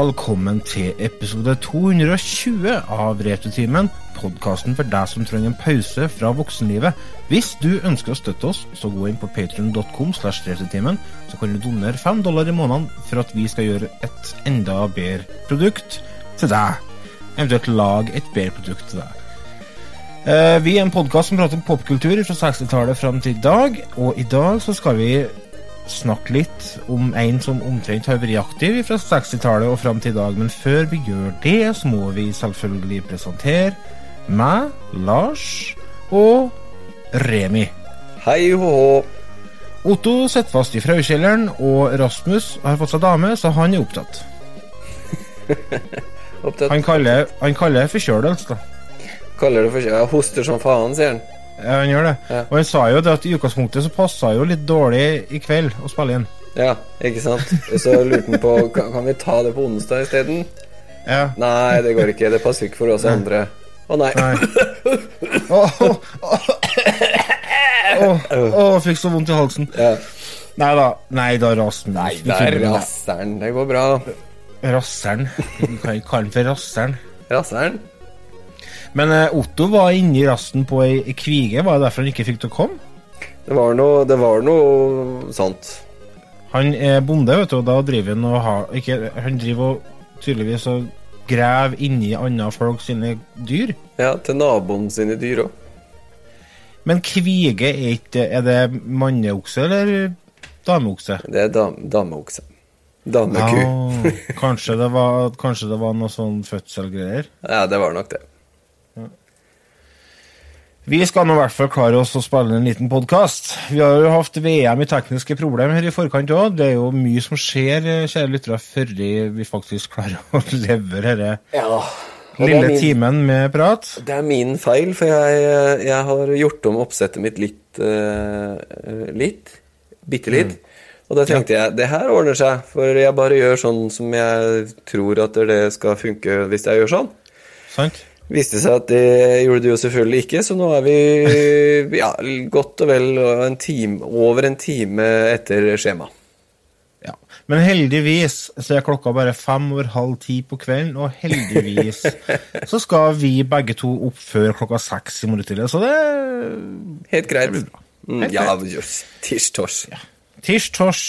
Velkommen til episode 220 av Returtimen. Podkasten for deg som trenger en pause fra voksenlivet. Hvis du ønsker å støtte oss, så gå inn på patrion.com, slash returtimen, så kan du donere 5 dollar i måneden for at vi skal gjøre et enda bedre produkt til deg. Eventuelt lage et bedre produkt til deg. Eh, vi er en podkast som prater popkultur fra 60-tallet fram til i dag, og i dag så skal vi snakke litt om en som omtrent har vært aktiv fra 60-tallet og fram til i dag. Men før vi gjør det, så må vi selvfølgelig presentere meg, Lars og Remi. Hei hå. Otto sitter fast i fraukjelleren, og Rasmus har fått seg dame, så han er opptatt. Opptatt. Han kaller, han kaller det forkjølelse, da. Kaller det for Jeg hoster som faen, sier han. Ja, han gjør det. Ja. Og han sa jo det at i utgangspunktet så passa jo litt dårlig i kveld å spille inn. Ja, ikke sant? Og så lurte han på kan, vi ta det på onsdag isteden. Ja. Nei, det går ikke. Det passer ikke for oss andre. Å nei. Nei. Åh, oh, oh, oh, åh, fikk så vondt i halsen. Ja. Nei da. Nei da, Rasmus. Nei, Det er rasseren. Det går bra. Rasseren. Vi kan kalle den for rasseren. Rasseren? Men eh, Otto var inni rasten på ei kvige. Var det derfor han ikke fikk til å komme? Det var noe, det var noe sant. Han er bonde, vet du, og da driver han og har ikke, Han driver og tydeligvis og graver inni andre folk sine dyr. Ja, til naboen sine dyr òg. Men kvige er ikke Er det manneokse eller dameokse? Det er dam, dameokse. Dameku. Ja, kanskje, det var, kanskje det var noe sånn fødselgreier? Ja, det var nok det. Vi skal nå i hvert fall klare oss å spille en liten podkast. Vi har jo hatt VM i tekniske problemer her i forkant òg. Det er jo mye som skjer, eh, kjære lyttere, før vi faktisk klarer å levere denne Ja. Lille min- timen med prat. Det er min feil, for jeg, jeg har gjort om oppsettet mitt litt Uh, Litt. Bitte litt. Og da tenkte jeg det her ordner seg, for jeg bare gjør sånn som jeg tror at det skal funke hvis jeg gjør sånn. Sant? Viste seg at det gjorde det jo selvfølgelig ikke, så nå er vi ja, godt og vel en time, over en time etter skjema. Ja. Men heldigvis så er klokka bare fem over halv ti på kvelden, og heldigvis så skal vi begge to opp før klokka seks i morgen tidlig. Så det Helt greit. Det blir bra. Mm, Helt ja, jøss. Tirsj-tors. tirsj-tors.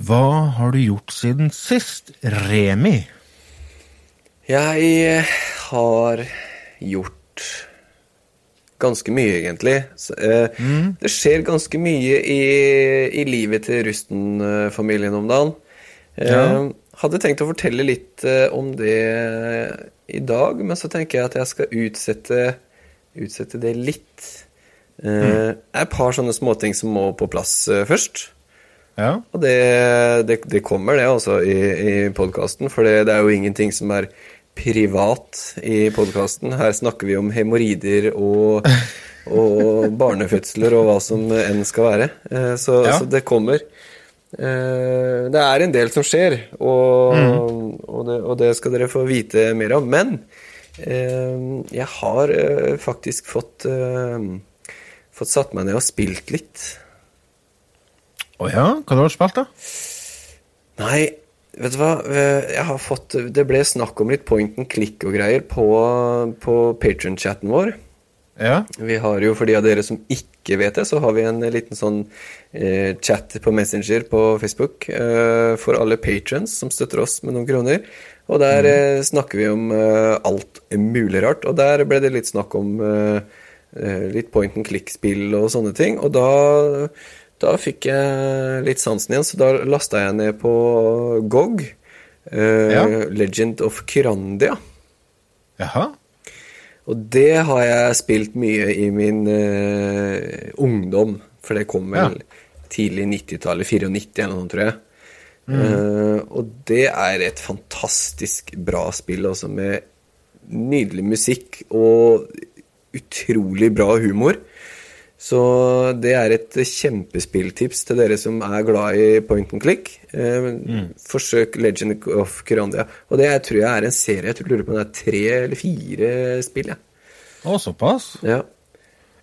Hva har du gjort siden sist, Remi? Jeg eh, har gjort ganske mye, egentlig. Så, eh, Det skjer ganske mye i, i livet til Rusten-familien om dagen. Eh, Ja. Hadde tenkt å fortelle litt eh, om det i dag, men så tenker jeg at jeg skal utsette, utsette det litt. Eh, Et par sånne småting som må på plass eh, først. Ja. Og det, det, det kommer, det, altså, i, i podkasten. For det, det er jo ingenting som er privat i podkasten. Her snakker vi om hemoroider og, og barnefødsler og hva som enn skal være. Eh, Så, Ja. så det kommer. Eh, Det er en del som skjer, og, og, det, og det skal dere få vite mer om. Men eh, jeg har faktisk fått, fått satt meg ned og spilt litt. Å ja? Hva har du spilt, da? Nei, vet du hva? Eh, Jeg har fått Det ble snakk om litt point and click og greier på, på Patrion-chatten vår. Ja. Vi har jo, for de av dere som ikke vet det, så har vi en liten sånn eh, chat på Messenger på Facebook eh, for alle patrons som støtter oss med noen kroner. Og der eh, snakker vi om eh, alt mulig rart. Og der ble det litt snakk om eh, litt point and click-spill og sånne ting. Og da, da fikk jeg litt sansen igjen, så da lasta jeg ned på GOG. Uh, Ja. Legend of Kyrandia. Jaha. Og det har jeg spilt mye i min uh, ungdom, for det kom vel tidlig 90-tallet, 94 eller noe tror jeg. Eh, og det er et fantastisk bra spill, altså, med nydelig musikk og utrolig bra humor. Så det er et kjempespilltips til dere som er glad i point and click. Eh, Forsøk Legend of Kyrandia. Og det jeg tror jeg er en serie. Jeg tror lurer på om det er tre eller fire spill. Ja. Å, såpass? Ja.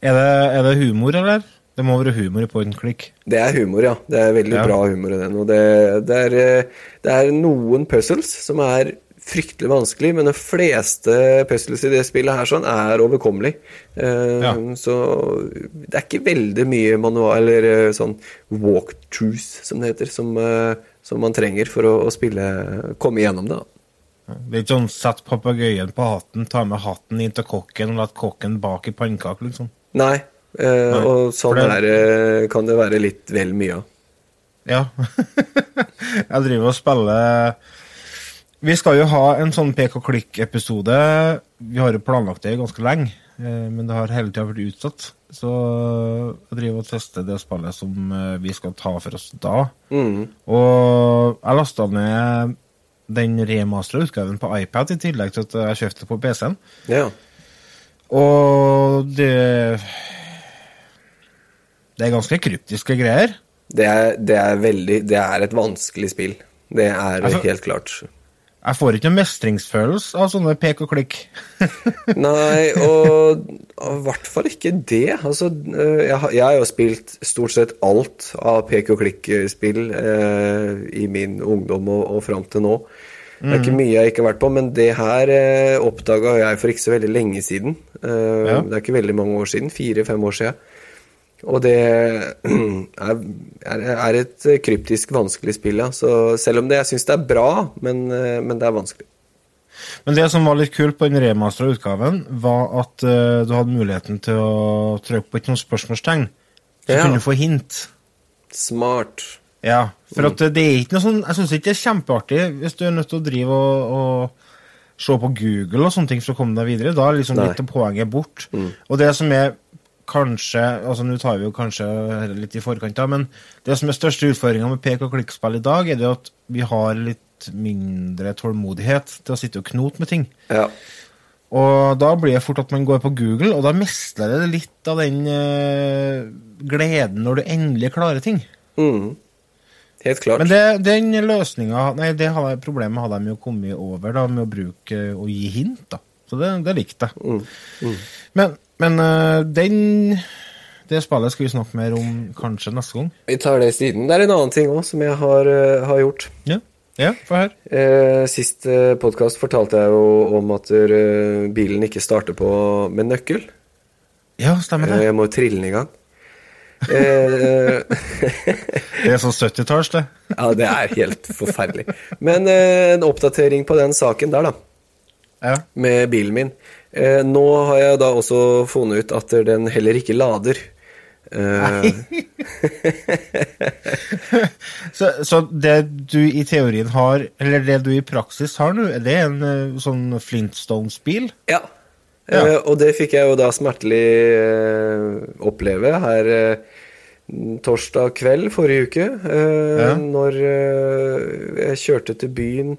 Er det, er det humor, eller? Det må være humor i point and click. Det er humor, ja. Det er veldig Ja. bra humor i den. Og det, det, er, eh, det er noen puzzles som er fryktelig vanskelig, men de fleste puzzles i det spillet her sånn er overkommelig. Uh, Ja. Så det er ikke veldig mye manual eller eh, sånn walkthroughs, som det heter, som, uh, som man trenger for å, å spille komme igjennom det. da. Ikke sånn sett papegøyen på hatten, ta med hatten inn til kokken og la kokken bake pannekaker, liksom. Nei, uh, Nei, og sånn det- Der, kan det være litt vel mye av. Ja. jeg driver og spiller Vi skal jo ha en sånn pek og klikk-episode. Vi har jo planlagt det ganske lenge, eh, men det har hele tida vært utsatt. Så jeg driver og tester det spillet som eh, vi skal ta for oss da. Mm. Og jeg lasta ned den remastera utgaven på iPad i tillegg til at jeg kjøpte det på PC-en. Ja. Og det Det er ganske kryptiske greier. Det er, det er veldig Det er et vanskelig spill. Det er Altså- helt klart. Jeg får ikke noe mestringsfølelse av sånne pek og klikk. Nei, og i hvert fall ikke det. Altså, øh, jeg, har- jeg har jo spilt stort sett alt av pek og klikk-spill eh, i min ungdom og, og fram til nå. Det er ikke mye jeg ikke har vært på, men det her eh, oppdaga jeg for ikke så veldig lenge siden. Eh, Ja. Det er ikke veldig mange år siden. Fire-fem år siden. Og det er, et kryptisk vanskelig spill, ja. Så selv om det, jeg syns det er bra, men, eh, men det er vanskelig. Men det som var litt kult på den remastera utgaven, var at eh, du hadde muligheten til å trykke på ikke noen spørsmålstegn. Så Ja. kunne du få hint. Smart. Ja, for at det er ikke noe sånn Jeg syns ikke det er kjempeartig hvis du er nødt til å drive og, og se på Google og sånne ting for å komme deg videre. Da er liksom Nei. litt av poenget bort. Og det som er kanskje altså Nå tar vi jo kanskje litt i forkant, da, men det som er største utfordringa med pek og klikk-spill i dag, er det at vi har litt mindre tålmodighet til å sitte og knote med ting. Ja. Og da blir det fort at man går på Google, og da mister det litt av den uh, gleden når du endelig klarer ting. Mm. Helt klart. Men det, den løsninga Nei, det problemet hadde de jo kommet over da, med å bruke og gi hint, da. Så det, det likte jeg. Men, men uh, den Det spillet skal vi snakke mer om kanskje neste gang. Vi tar det siden. Det er en annen ting òg som jeg har, uh, har gjort. Ja, ja få høre. Uh, sist uh, podkast fortalte jeg jo om at uh, bilen ikke starter på med nøkkel. Ja, stemmer det. jeg må trille den i gang. Det er sånn 70-talls, det. ja, det er helt forferdelig. Men en oppdatering på den saken der, da. Ja. Med bilen min. Eh, nå har jeg da også funnet ut at den heller ikke lader. Eh, Så, så det du i teorien har, eller det du i praksis har nå, er det en eh, sånn Flintstones-bil? Ja. Ja. Eh, og det fikk jeg jo da smertelig eh, oppleve her torsdag kveld forrige uke. Ja. Når jeg kjørte til byen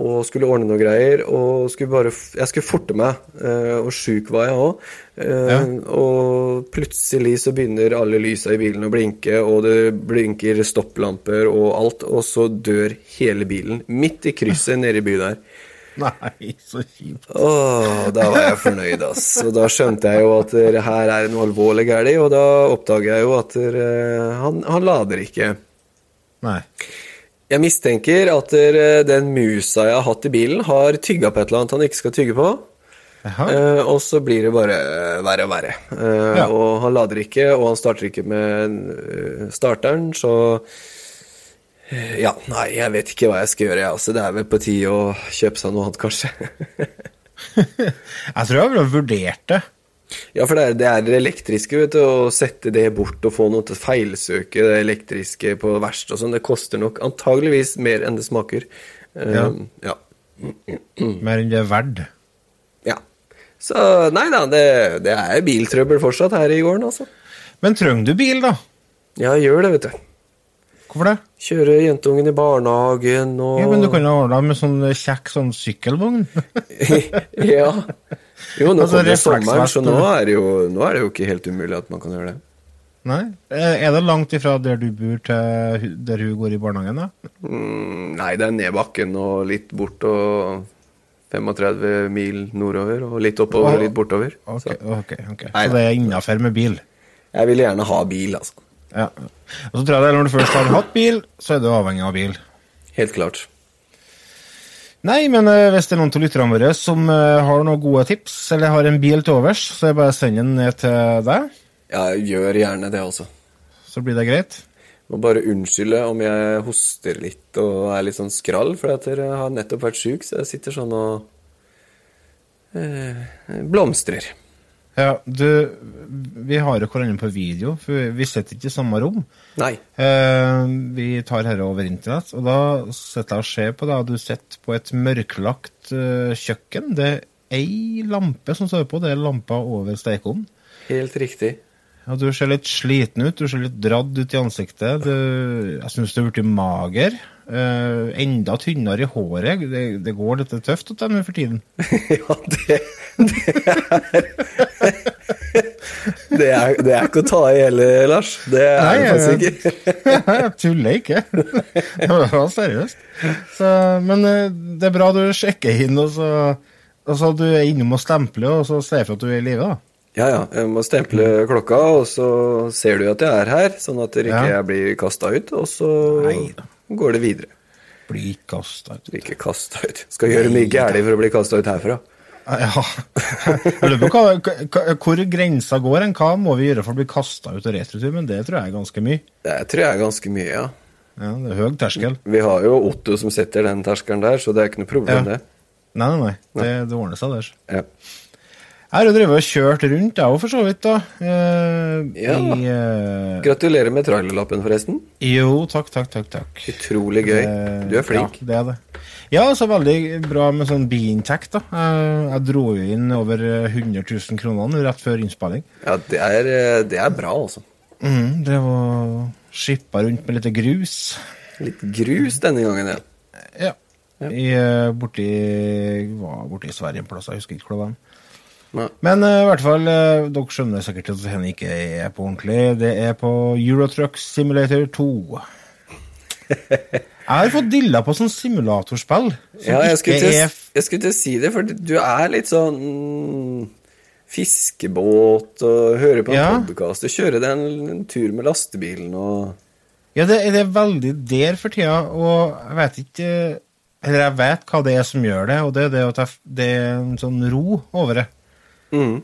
og skulle ordne noe greier. Og skulle bare Jeg skulle forte meg, eh, og sjuk var jeg òg. Ja. Og plutselig så begynner alle lysa i bilen å blinke, og det blinker stopplamper og alt, og så dør hele bilen. Midt i krysset nede i byen der. Nei, så kjipt. Åh, da var jeg fornøyd, ass. Og da skjønte jeg jo at det her er noe alvorlig galt, og da oppdager jeg jo at det, han, han lader ikke. Nei. Jeg mistenker at den musa jeg har hatt i bilen, har tygga på et eller annet han ikke skal tygge på. Eh, og så blir det bare verre og verre. Uh, Ja. Og han lader ikke, og han starter ikke med eh, starteren, så Ja, nei, jeg vet ikke hva jeg skal gjøre, jeg. Altså, det er vel på tide å kjøpe seg noe annet, kanskje. Jeg tror jeg ville vurdert det. Ja, for det er det, er det elektriske, vet du, å sette det bort og få noe til å feilsøke det elektriske på verst og sånn, det koster nok antageligvis mer enn det smaker. Ja. Um, ja. Mer enn det er verdt. ja. Så nei da, det, det er biltrøbbel fortsatt her i gården, altså. Men trenger du bil, da? Ja, gjør det, vet du. Hvorfor det? Kjøre jentungen i barnehagen og Ja, men Du kan jo ordne med sånn kjekk sånn sykkelvogn. ja. Jo, nå Altså, kommer det sommeren, så nå er, det jo, nå er det jo ikke helt umulig at man kan gjøre det. Nei? Er er det langt ifra der du bor til der hun går i barnehagen? da? Mm, nei, det er ned bakken og litt bort og 35 mil nordover, og litt oppover og litt bortover. Ok, Så ok, ok. Så det er innafor med bil? jeg vil gjerne ha bil, altså. Ja. Og så tror jeg det er når du først har hatt bil, så er du avhengig av bil. Helt klart. Nei, men uh, hvis det er noen av lytterne våre som uh, har noen gode tips, eller har en bil til overs, så er det bare å sende den ned til deg, Ja, gjør gjerne det, altså. så blir det greit. Må bare unnskylde om jeg hoster litt og er litt sånn skrall, for jeg har nettopp vært sjuk, så jeg sitter sånn og eh, blomstrer. Ja, du, vi har jo hverandre på video, for vi sitter ikke i samme rom. Nei. Eh, vi tar dette over internett, og da sitter jeg og ser på det, og du sitter på et mørklagt eh, kjøkken. Det er ei lampe som står på, det er lampa over stekeovnen. Helt riktig. Ja, du ser litt sliten ut, du ser litt dradd ut i ansiktet. Du, jeg syns du er blitt mager. Eh, enda tynnere i håret. Det, det går litt tøft hos dem for tiden. ja, det, det er det er, det er ikke å ta i heller, Lars. Det er Nei, det faktisk ikke. jeg tuller ikke. Det var seriøst. Så, men eh, det er bra du sjekker inn, og så, og så du er innom og stempler, og så ser for at du er i live, da. Ja, ja. Jeg må stemple klokka, og så ser du at jeg er her, sånn at dere ikke Ja. blir kasta ut, og så Neida. Går det videre. Bli kasta ut. Blir ikke kasta ut. Skal gjøre mye gærent for å bli kasta ut herfra. Ja. Jeg lurer på hva, hvor grensa går. En hva må vi gjøre for å bli kasta ut av returtur? Men det tror jeg er ganske mye. Det tror jeg er ganske mye, ja. Ja, Det er høy terskel. Vi har jo Otto som setter den terskelen der, så det er ikke noe problem, Ja. det. Nei, nei, nei. Det, det ordner seg der. Ja. Jeg har jo drevet og kjørt rundt, jeg òg, for så vidt. da. Eh, Ja. I, eh, Gratulerer med trailerlappen, forresten. jo, takk, takk, takk. takk. Utrolig gøy. Eh, Du er flink. Ja, det er det. Ja, så veldig bra med sånn biinntekt, da. Eh, Jeg dro jo inn over eh, 100 000 kroner rett før innspilling. Ja, det er, eh, det er bra, altså. Mm, det var skippa rundt med litt grus. Litt grus denne gangen, ja. Ja. I, eh, borti, var borti Sverige en plass, jeg husker ikke hvor det var. Nei. Men uh, i hvert fall, uh, dere skjønner sikkert at dette ikke er på ordentlig. Det er på Eurotruck Simulator 2. Jeg har fått dilla på sånn simulatorspill. Som Ja, jeg skulle, til, er jeg skulle til å si det, for du er litt sånn mm, fiskebåt og hører på en Ja. podcast og kjører deg en, en tur med lastebilen og Ja, det, det er veldig der for tida, og jeg vet ikke Eller jeg vet hva det er som gjør det, og det er det at jeg, det er en sånn ro over det. Mm.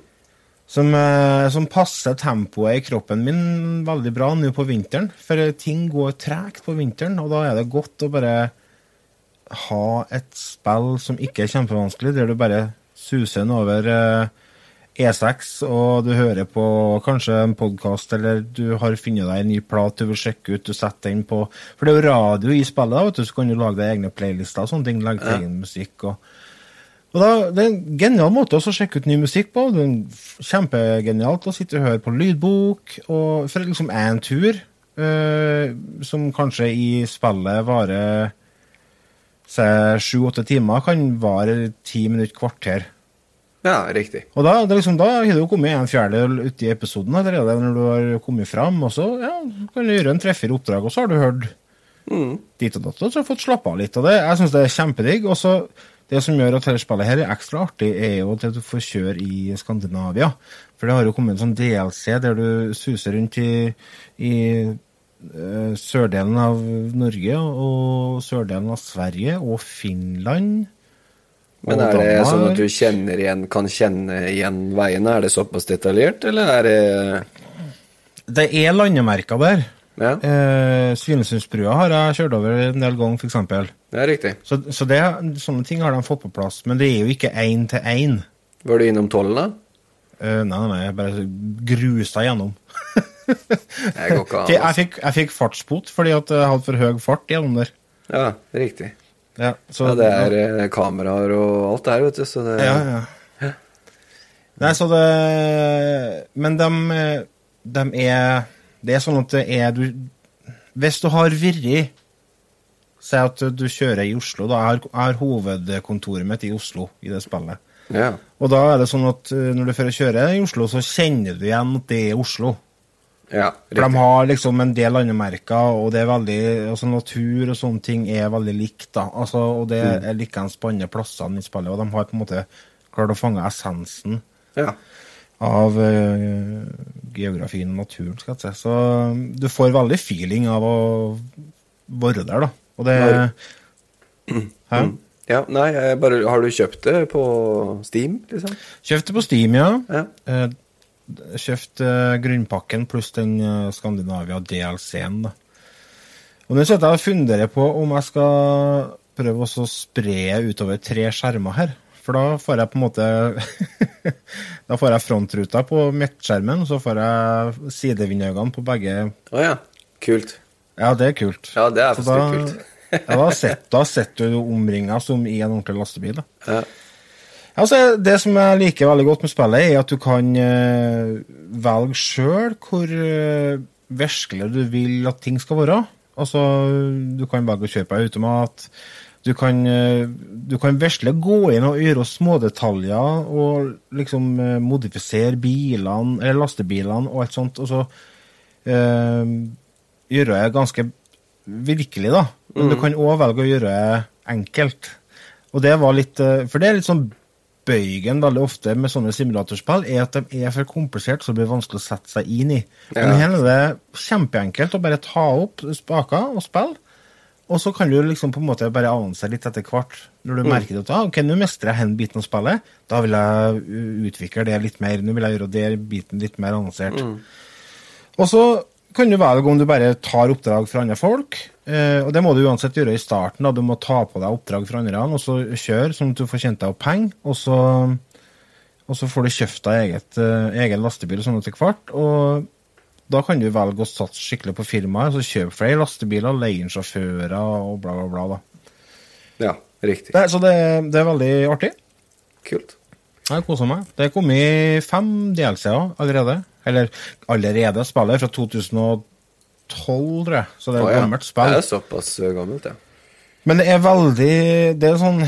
Som, eh, som passer tempoet i kroppen min veldig bra nå på vinteren. For ting går tregt på vinteren, og da er det godt å bare ha et spill som ikke er kjempevanskelig, der du bare suser den over eh, E6, og du hører på kanskje en podkast, eller du har funnet deg en ny plat du vil sjekke ut, du setter den på For det er jo radio i spillet, da, vet du, så kan du lage deg egne playlister og sånne ting. Legge til egen musikk. og og da, Det er en genial måte å sjekke ut ny musikk på. Det er kjempegenialt å sitte og høre på lydbok. og For liksom én tur, øh, som kanskje i spillet varer sju-åtte timer, kan vare ti minutter, kvarter. Ja, riktig. Og da, det liksom, da har du kommet en fjerdedel uti episoden allerede, når du har kommet fram. Og så ja, kan du gjøre en tre-fire oppdrag, og så har du hørt Mm. dit og datt, og så har du fått slappe av litt. av det, jeg syns det er kjempedigg. Og så det som gjør at dette spillet her er ekstra artig, er jo at du får kjøre i Skandinavia. For det har jo kommet en sånn DLC der du suser rundt i, i eh, sørdelen av Norge og sørdelen av Sverige og Finland. Men er det Danmark. sånn at du kjenner igjen, kan kjenne igjen veiene? Er det såpass detaljert, eller er det Det er landemerker der. Ja, Eh, Svinesundsbrua har jeg kjørt over en del ganger, f.eks. det er riktig. Så, så det, sånne ting har de fått på plass. Men det er jo ikke én til én. Var du innom tollen, da? Eh, nei, nei, jeg bare grusa gjennom. Jeg går ikke Jeg, an. altså. fikk, jeg fikk fartsbot fordi at jeg hadde for høy fart gjennom der. Ja, riktig. Ja, så, Ja, det er eh, kameraer og alt der, vet du, så det ja, ja. Nei, så det Men de, de er Det er sånn at det er du Hvis du har vært Si at du kjører i Oslo. da. Jeg har, jeg har hovedkontoret mitt i Oslo i det spillet. Ja. Og da er det sånn at eh, når du først kjører i Oslo, så kjenner du igjen at det er Oslo. ja For de har liksom en del landemerker, og det er veldig, altså natur og sånne ting er veldig likt. da. Altså, og det er likeens på andre plassene i spillet, og de har på en måte klart å fange essensen ja. Av eh, geografien og naturen, skal jeg si. Så um, du får veldig feeling av å være der, da. Og det Hæ? ja. Nei, bare Har du kjøpt det på Steam, liksom? Kjøpt det på Steam, ja. Ja. Eh, Kjøpt eh, grunnpakken pluss den Skandinavia DLC-en. da. Og Nå sitter jeg og funderer på om jeg skal prøve å spre utover tre skjermer her. For da får jeg på en måte Da får jeg frontruta på midtskjermen, og så får jeg sidevinduene på begge. Å ja. Kult. Ja, det er kult. Ja, det er Så da- kult. ja, da sitter da sitter du omringa som i en ordentlig lastebil. da. Ja. Altså, det som jeg liker veldig godt med spillet, er at du kan uh, velge sjøl hvor uh, virkelig du vil at ting skal være. Altså, du kan velge å kjøpe automat. Du kan, eh, du kan vesle gå inn og gjøre smådetaljer og liksom eh, modifisere bilene, eller lastebilene og alt sånt. Og så øh, gjøre det ganske virkelig, da. Men du kan òg velge å gjøre det enkelt. Og det var litt eh, For det er litt sånn bøygen veldig ofte med sånne simulatorspill, er at de er for komplisert, så det blir vanskelig å sette seg inn i. Men Ja. her er det kjempeenkelt å bare ta opp spaker og spille. Og så kan du liksom på en måte bare avansere litt etter hvert. Når du merker at ah, ok, nå mestrer jeg den biten av spillet, da vil jeg utvikle det litt mer. Nå vil jeg gjøre den biten litt mer avansert. Og så kan du velge om du bare tar oppdrag fra andre folk. Eh, og det må du uansett gjøre i starten. da, Du må ta på deg oppdrag fra andre, og så kjøre sånn at du får tjent deg opp penger. Og så, og så får du kjøpt deg eget, eh, egen lastebil og sånn etter hvert. Og da kan du velge å satse skikkelig på firmaet. Så kjøpe flere lastebiler, leie inn sjåfører og bla, bla, bla. da. ja, riktig. Det, så det, det er veldig artig. Kult. Jeg koser meg. Det er kommet fem DLC-er allerede. Eller allerede. Spillet er fra 2012, tror jeg. Så det er et ja. gammelt spill. Det er såpass gammelt, ja. Men det er veldig Det er sånn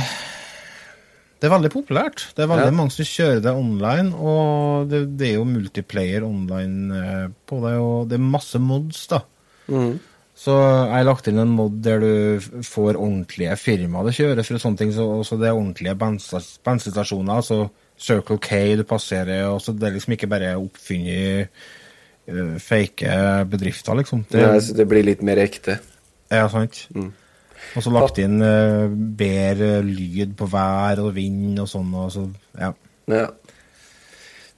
Det er veldig populært. Det er veldig Ja. mange som kjører det online, og det, det er jo multiplayer online eh, på det, og det er masse mods, da. Mm. Så jeg har lagt inn en mod der du får ordentlige firmaer det kjører for sånne ting, så så det er ordentlige bensinstasjoner, altså Circle K du passerer, og så det er liksom ikke bare oppfunnet uh, fake bedrifter, liksom. Det, ja, så det blir litt mer ekte. ja, sant. Og så lagt inn uh, bedre lyd på vær og vind og sånn. Og så, ja. Ja.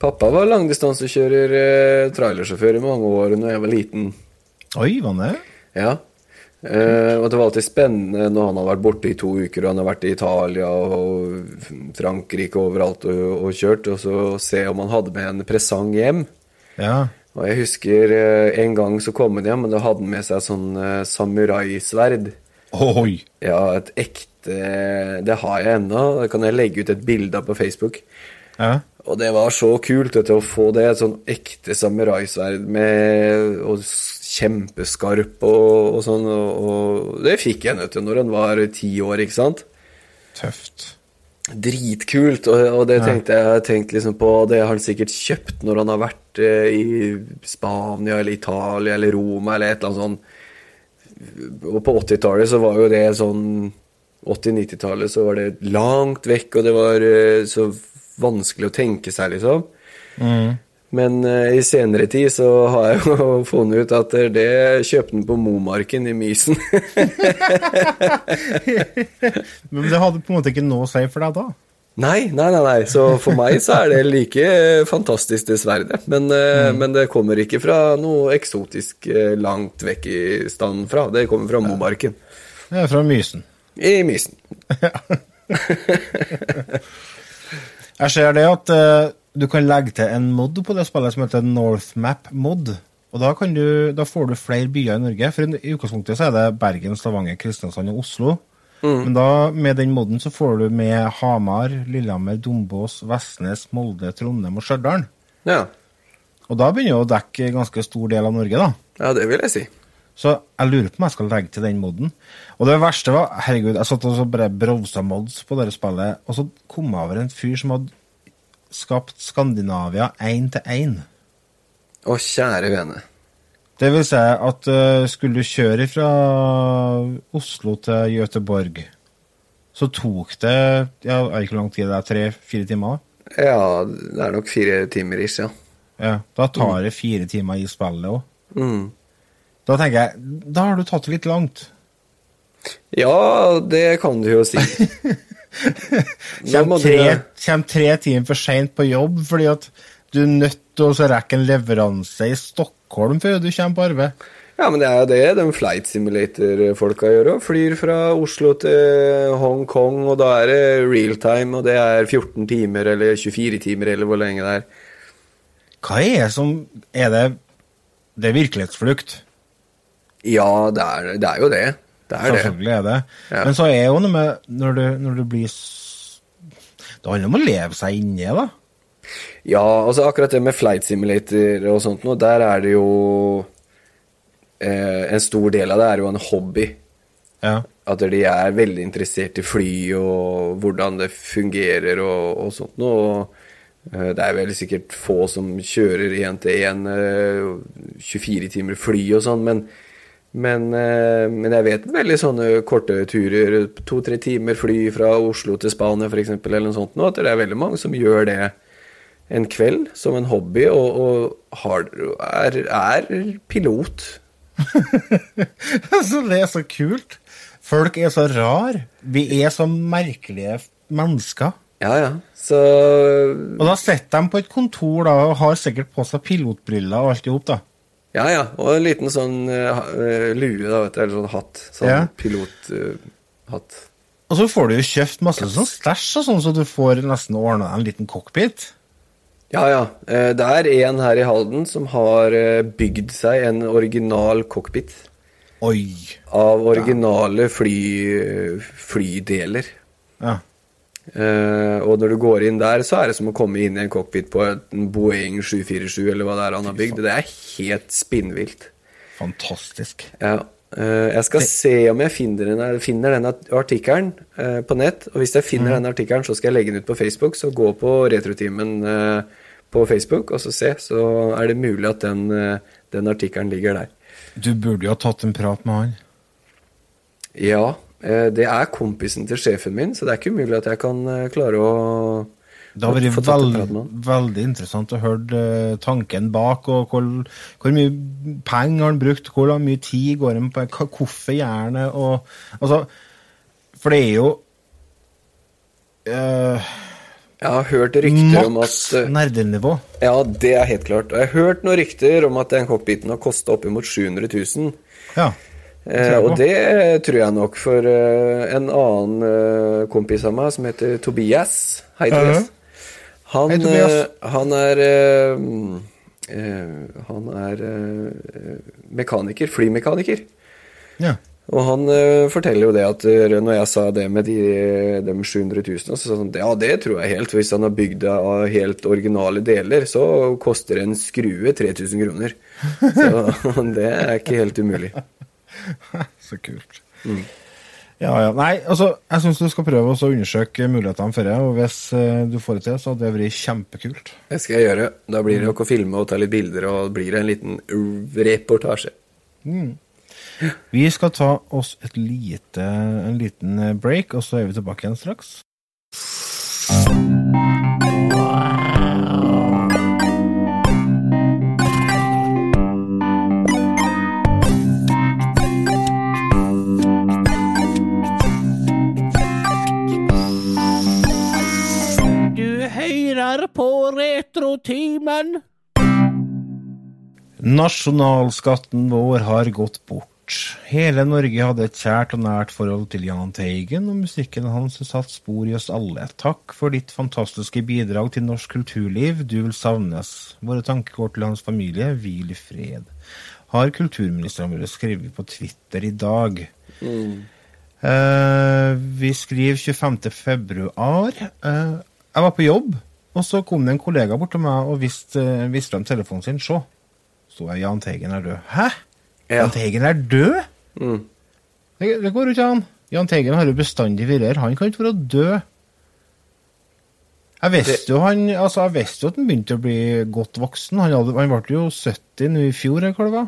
Pappa var langdistansekjører, uh, trailersjåfør i mange år da jeg var liten. Oi, var det? Ja. Uh, og det var alltid spennende når han har vært borte i to uker, og han har vært i Italia og Frankrike overalt og, og kjørt, og så se om han hadde med en presang hjem. Ja. Og jeg husker en gang så kom han hjem, og da hadde han med seg sånn samuraisverd. Oi! Ja, et ekte Det har jeg ennå. Det kan jeg legge ut et bilde av på Facebook. Ja. Og det var så kult du, å få det, et sånn ekte samuraisverd med og kjempeskarp og, og sånn, og, og det fikk jeg vet du, når han var ti år, ikke sant? Tøft. Dritkult, og, og det tenkte jeg tenkte liksom på, det har han sikkert kjøpt når han har vært eh, i Spania eller Italia eller Roma eller et eller annet sånt. Og på 80-tallet så var jo det sånn 80-90-tallet så var det langt vekk, og det var eh, så vanskelig å tenke seg, liksom. Men eh, i senere tid så har jeg jo funnet ut at eh, det kjøpte han på Momarken i Mysen. Men det hadde på en måte ikke noe å si for deg da? Nei, nei, nei, nei. Så for meg så er det like fantastisk, dessverre. Men, mm. men det kommer ikke fra noe eksotisk eh, langt vekk i stand fra. Det kommer fra Momarken. Det er fra Mysen. I Mysen. Jeg ser det at eh, du kan legge til en mod på det spillet som heter Northmap mod. Og da, kan du, da får du flere byer i Norge. For i utgangspunktet så er det Bergen, Stavanger, Kristiansand og Oslo. Men da, med den moden så får du med Hamar, Lillehammer, Dombås, Vestnes, Molde, Trondheim og Stjørdal. Ja. Og da begynner du å dekke ganske stor del av Norge, da. ja, det vil jeg si. Så jeg lurer på om jeg skal legge til den moden. Og det verste var Herregud, jeg satt og så bare browsa mods på det spillet, og så kom jeg over en fyr som hadde skapt Skandinavia én til én. Å, kjære vene. Det vil si at uh, skulle du kjøre fra Oslo til Göteborg, så tok det ja, er ikke lang tid det er, tre-fire timer? Ja, det er nok fire timer ish, ja. Ja, Da tar det fire timer i spillet òg. Mm. Da tenker jeg, da har du tatt det litt langt. Ja, det kan du jo si. Kjem tre, kjem tre timer for seint på jobb fordi at du er nødt til å rekke en leveranse i Stockholm før du kommer på arbeid. Ja, men det er jo det de flight simulator-folka gjør òg. Flyr fra Oslo til Hongkong, og da er det real time, og det er 14 timer eller 24 timer eller hvor lenge det er. Hva er det som Er det Det er virkelighetsflukt. Ja, det er, det er jo det. Det er det. Selvfølgelig er det. Ja. Men så er jo noe med når du, når du blir Det handler om å leve seg inni det, da. Ja, altså akkurat det med flight simulator og sånt noe, der er det jo eh, En stor del av det er jo en hobby. Ja. At de er veldig interessert i fly og hvordan det fungerer og, og sånt noe. Og eh, det er vel sikkert få som kjører én til én 24 timer fly og sånn, men, men, eh, men jeg vet veldig sånne korte turer, to-tre timer fly fra Oslo til Spania f.eks., eller noe sånt, nå, at det er veldig mange som gjør det en kveld som en hobby, og, og har, er, er pilot. så det er så kult. Folk er så rar. Vi er så merkelige mennesker. Ja, ja. Så Og da sitter de på et kontor da, og har sikkert på seg pilotbriller og alt i hop, da. Ja, ja. Og en liten sånn uh, eh, lue, da, vet du. Eller sånn hatt. Sånn Ja. pilothatt. Og så får du jo kjøpt masse sånn stæsj og sånn, så du får nesten ordna en liten cockpit. Ja, ja. Eh, det er en her i Halden som har eh, bygd seg en original cockpit Oi. av originale fly, flydeler. Ja. Uh, og når du går inn der, så er det som å komme inn i en cockpit på en Boeing 747 eller hva det er han har bygd. Det er helt spinnvilt. Fantastisk. Ja. Uh, jeg skal se om jeg finner den, finner den artikkelen uh, på nett. Og hvis jeg finner den artikkelen, så skal jeg legge den ut på Facebook. Så gå på Retrotimen eh, på Facebook og så se. Så er det mulig at den, eh, den artikkelen ligger der. Du burde jo ha tatt en prat med han. Ja, eh, det er kompisen til sjefen min, så det er ikke umulig at jeg kan eh, klare å Det har vært veld, veldig interessant å høre tanken bak, og hvor, hvor mye penger har han brukt, hvor mye tid går han på, hvorfor og altså For det er jo eh, Jeg har hørt rykter om at maks eh, nerdenivå. Ja, det er helt klart. Og jeg har hørt noen rykter om at den cockpiten har kosta oppimot 700 000. Ja. Eh, og det tror jeg nok for eh, en annen eh, kompis av meg som heter Tobias. Hei, Tobias. Han, Hei, Tobias. eh, han er eh, eh, Han er eh, mekaniker. Flymekaniker. ja. Og han uh, forteller jo det at uh, når jeg sa det med de, de 700 000, så sa han ja, det tror jeg helt. Hvis han har bygd det av helt originale deler, så koster en skrue 3000 kroner. Så det er ikke helt umulig. Så kult. Ja, ja. Nei, altså, jeg syns du skal prøve å undersøke mulighetene for det. Og hvis eh, du får det til, så hadde det vært kjempekult. Det skal jeg gjøre. Da blir det nok å filme og ta litt bilder, og blir det en liten reportasje. Vi skal ta oss et lite, en liten eh, break, og så er vi tilbake igjen straks. Du hører på Retrotimen. Nasjonalskatten vår har gått bort. Hele Norge hadde et kjært og nært forhold til Jahn Teigen, og musikken hans har satt spor i oss alle. Takk for ditt fantastiske bidrag til norsk kulturliv. Du vil savnes. Våre tanker går til hans familie. Hvil i fred. Har kulturministeren vår skrevet på Twitter i dag. Eh, vi skriver 25. februar. Eh, jeg var på jobb, og så kom det en kollega bort til meg og viste, viste frem telefonen sin. Se, sto jeg Jahn Teigen er død. Hæ? Ja. Jahn Teigen er død? Mm. Det, det går jo ikke an. Jahn Teigen har jo bestandig vært her. Han kan ikke være død. Jeg visste jo han, altså jeg visste jo at han begynte å bli godt voksen. Han, hadde, han ble jo 70 nå i fjor, eller hva det var?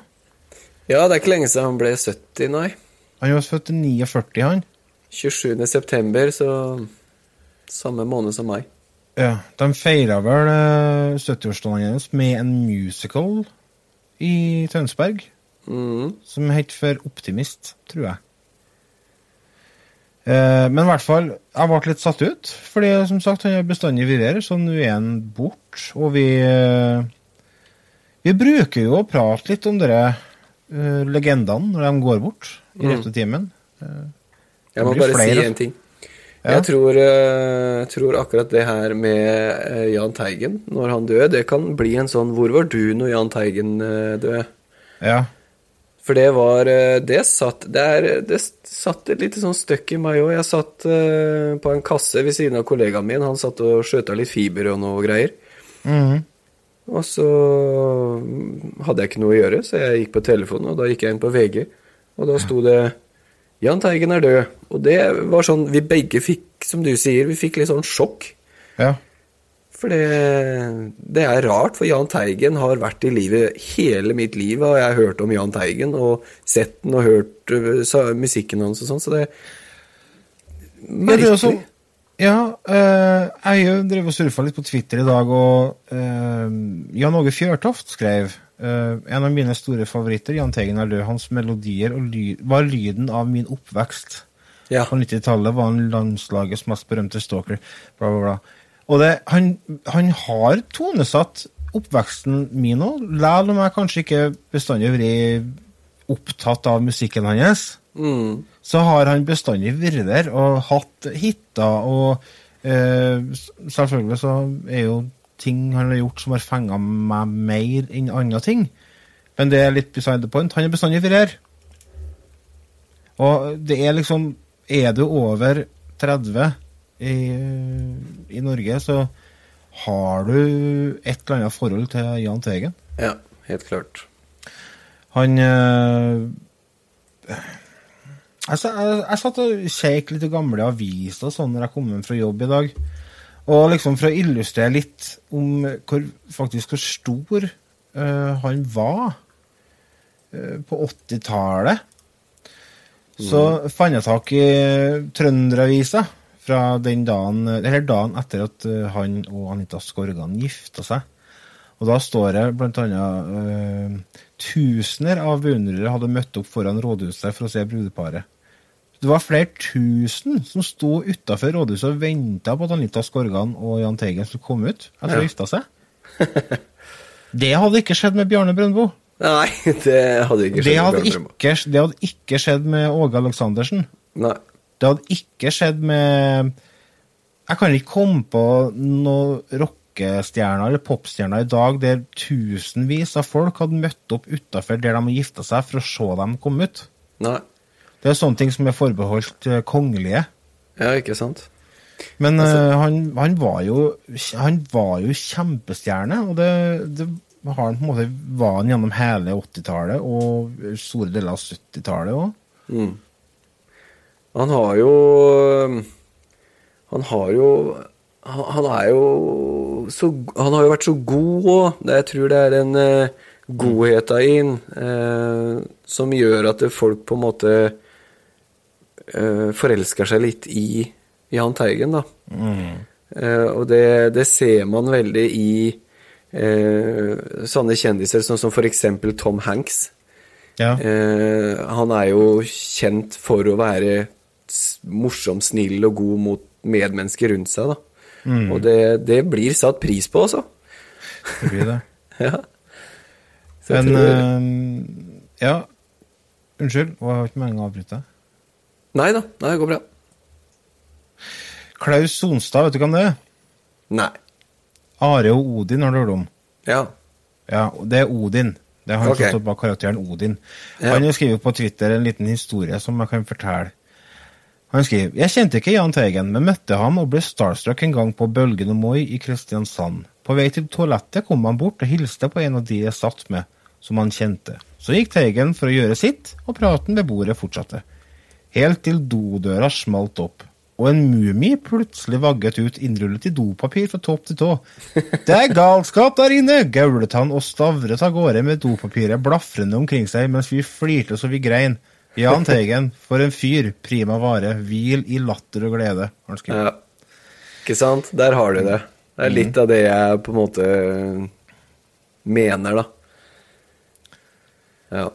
Ja, det er ikke lenge siden han ble 70, nei. Han var født i 49, han. 27. september, så samme måned som meg. Ja, De feira vel eh, 70-årsdagen hennes med en musical i Tønsberg, Mm. som het For Optimist, tror jeg. Eh, men i hvert fall, jeg ble litt satt ut, fordi som sagt, han har bestandig vært her, så nå er han bort, og vi eh, Vi bruker jo å prate litt om dere eh, legendene når de går bort i Mm. rettetimen. Jeg må bare flere. si en ting. Ja. Jeg tror, eh, tror akkurat det her med eh, Jahn Teigen, når han døde, det kan bli en sånn 'Hvor var du når Jahn Teigen eh, døde?' Ja. For det var eh, Det satt Det, er, det satt et lite sånn støkk i meg òg. Jeg satt eh, på en kasse ved siden av kollegaen min. Han satt og skjøta litt fiber og noe greier. Mhm. Og så hadde jeg ikke noe å gjøre, så jeg gikk på telefonen, og da gikk jeg inn på VG, og da sto det 'Jahn Teigen er død'. Og det var sånn Vi begge fikk, som du sier, vi fikk litt sånn sjokk. ja. For det, det er rart, for Jahn Teigen har vært i livet hele mitt liv. Og jeg har hørt om Jahn Teigen og sett den og hørt så, musikken hans og sånn, så det er Merkelig. sånn- Ja, eh, jeg drev og surfa litt på Twitter i dag, og eh, Jan Åge Fjørtoft skrev eh, en av mine store favoritter, Jahn Teigen er død, hans melodier og ly var lyden av min oppvekst. Ja. På 90-tallet var han landslagets mest berømte stalker, bla, bla, bla. Og det, han, han har tonesatt oppveksten min òg, selv om jeg kanskje ikke bestandig har vært opptatt av musikken hans Mm. så har han bestandig vært der og hatt hiter, og eh, selvfølgelig så er jo ting han har gjort som har fenga meg mer enn andre ting. Men det er litt beside the point. Han er bestandig vært her. Og det er liksom Er du over 30 i, i Norge, så har du et eller annet forhold til Jahn Teigen. ja, helt klart. Han eh, jeg, jeg, jeg satt og kjekk litt i gamle aviser sånn når jeg kom hjem fra jobb i dag. Og liksom for å illustrere litt om hvor, faktisk hvor stor eh, han var eh, på 80-tallet, så fant jeg tak i Trønderavisa fra den dagen, eller dagen etter at eh, han og Anita Skorgan gifta seg. Og da står det blant annet eh, tusener av beundrere hadde møtt opp foran rådhuset for å se brudeparet. Det var flere tusen som sto utafor rådhuset og venta på at Anita Skorgan og Jahn Teigen skulle komme ut etter å Ja. gifta seg. Det hadde ikke skjedd med Bjarne Brøndbo. Nei, det hadde ikke Det skjedd. hadde med Bjarne Brøndbo. ikke, det hadde ikke skjedd med Åge Aleksandersen. Nei. Det hadde ikke skjedd med Jeg kan ikke komme på noen rockestjerner eller popstjerner i dag der tusenvis av folk hadde møtt opp utafor der de har gifta seg, for å se dem komme ut. Nei. Det er sånne ting som er forbeholdt eh, kongelige. Ja, ikke sant? Men eh, han, han, var jo, han var jo kjempestjerne, og det, det har han på en måte var han gjennom hele 80-tallet og store deler av 70-tallet òg. Mm. Han har jo Han har jo Han, han er jo så Han har jo vært så god òg. Jeg tror det er en uh, godhet av inn eh, som gjør at folk på en måte eh, forelsker seg litt i Jahn Teigen, da. Eh, og det, det ser man veldig i eh, sånne kjendiser sånn som for eksempel Tom Hanks. Ja. Eh, han er jo kjent for å være morsom, snill og god mot medmennesker rundt seg, da. Og det, det blir satt pris på, altså. Det blir det. Ja. Så Men eh, Ja. Unnskyld, jeg har ikke meningen å avbryte. Nei da, nei, det går bra. Klaus Sonstad, vet du hvem det er? Nei. Are og Odin har du hørt om? Ja. Ja, det er Odin. Det er han Ok. som står bak karakteren Odin. Ja. Han har skrevet på Twitter en liten historie som jeg kan fortelle. Han skriver Jeg kjente ikke Jahn Teigen, men møtte ham og ble starstruck en gang på Bølgen og Moi i Kristiansand. På vei til toalettet kom han bort og hilste på en av de jeg satt med, som han kjente. Så gikk Teigen for å gjøre sitt, og praten ved bordet fortsatte. Helt til dodøra smalt opp, og en mumie plutselig vagget ut innrullet i dopapir fra topp til tå. Det er galskap der inne! gaulet han og stavret av gårde med dopapiret blafrende omkring seg mens vi flirte så vi grein. Jahn Teigen, for en fyr, prima vare, hvil i latter og glede. Ja. Ikke sant? Der har du det. Det er litt av det jeg på en måte mener, da. Ja.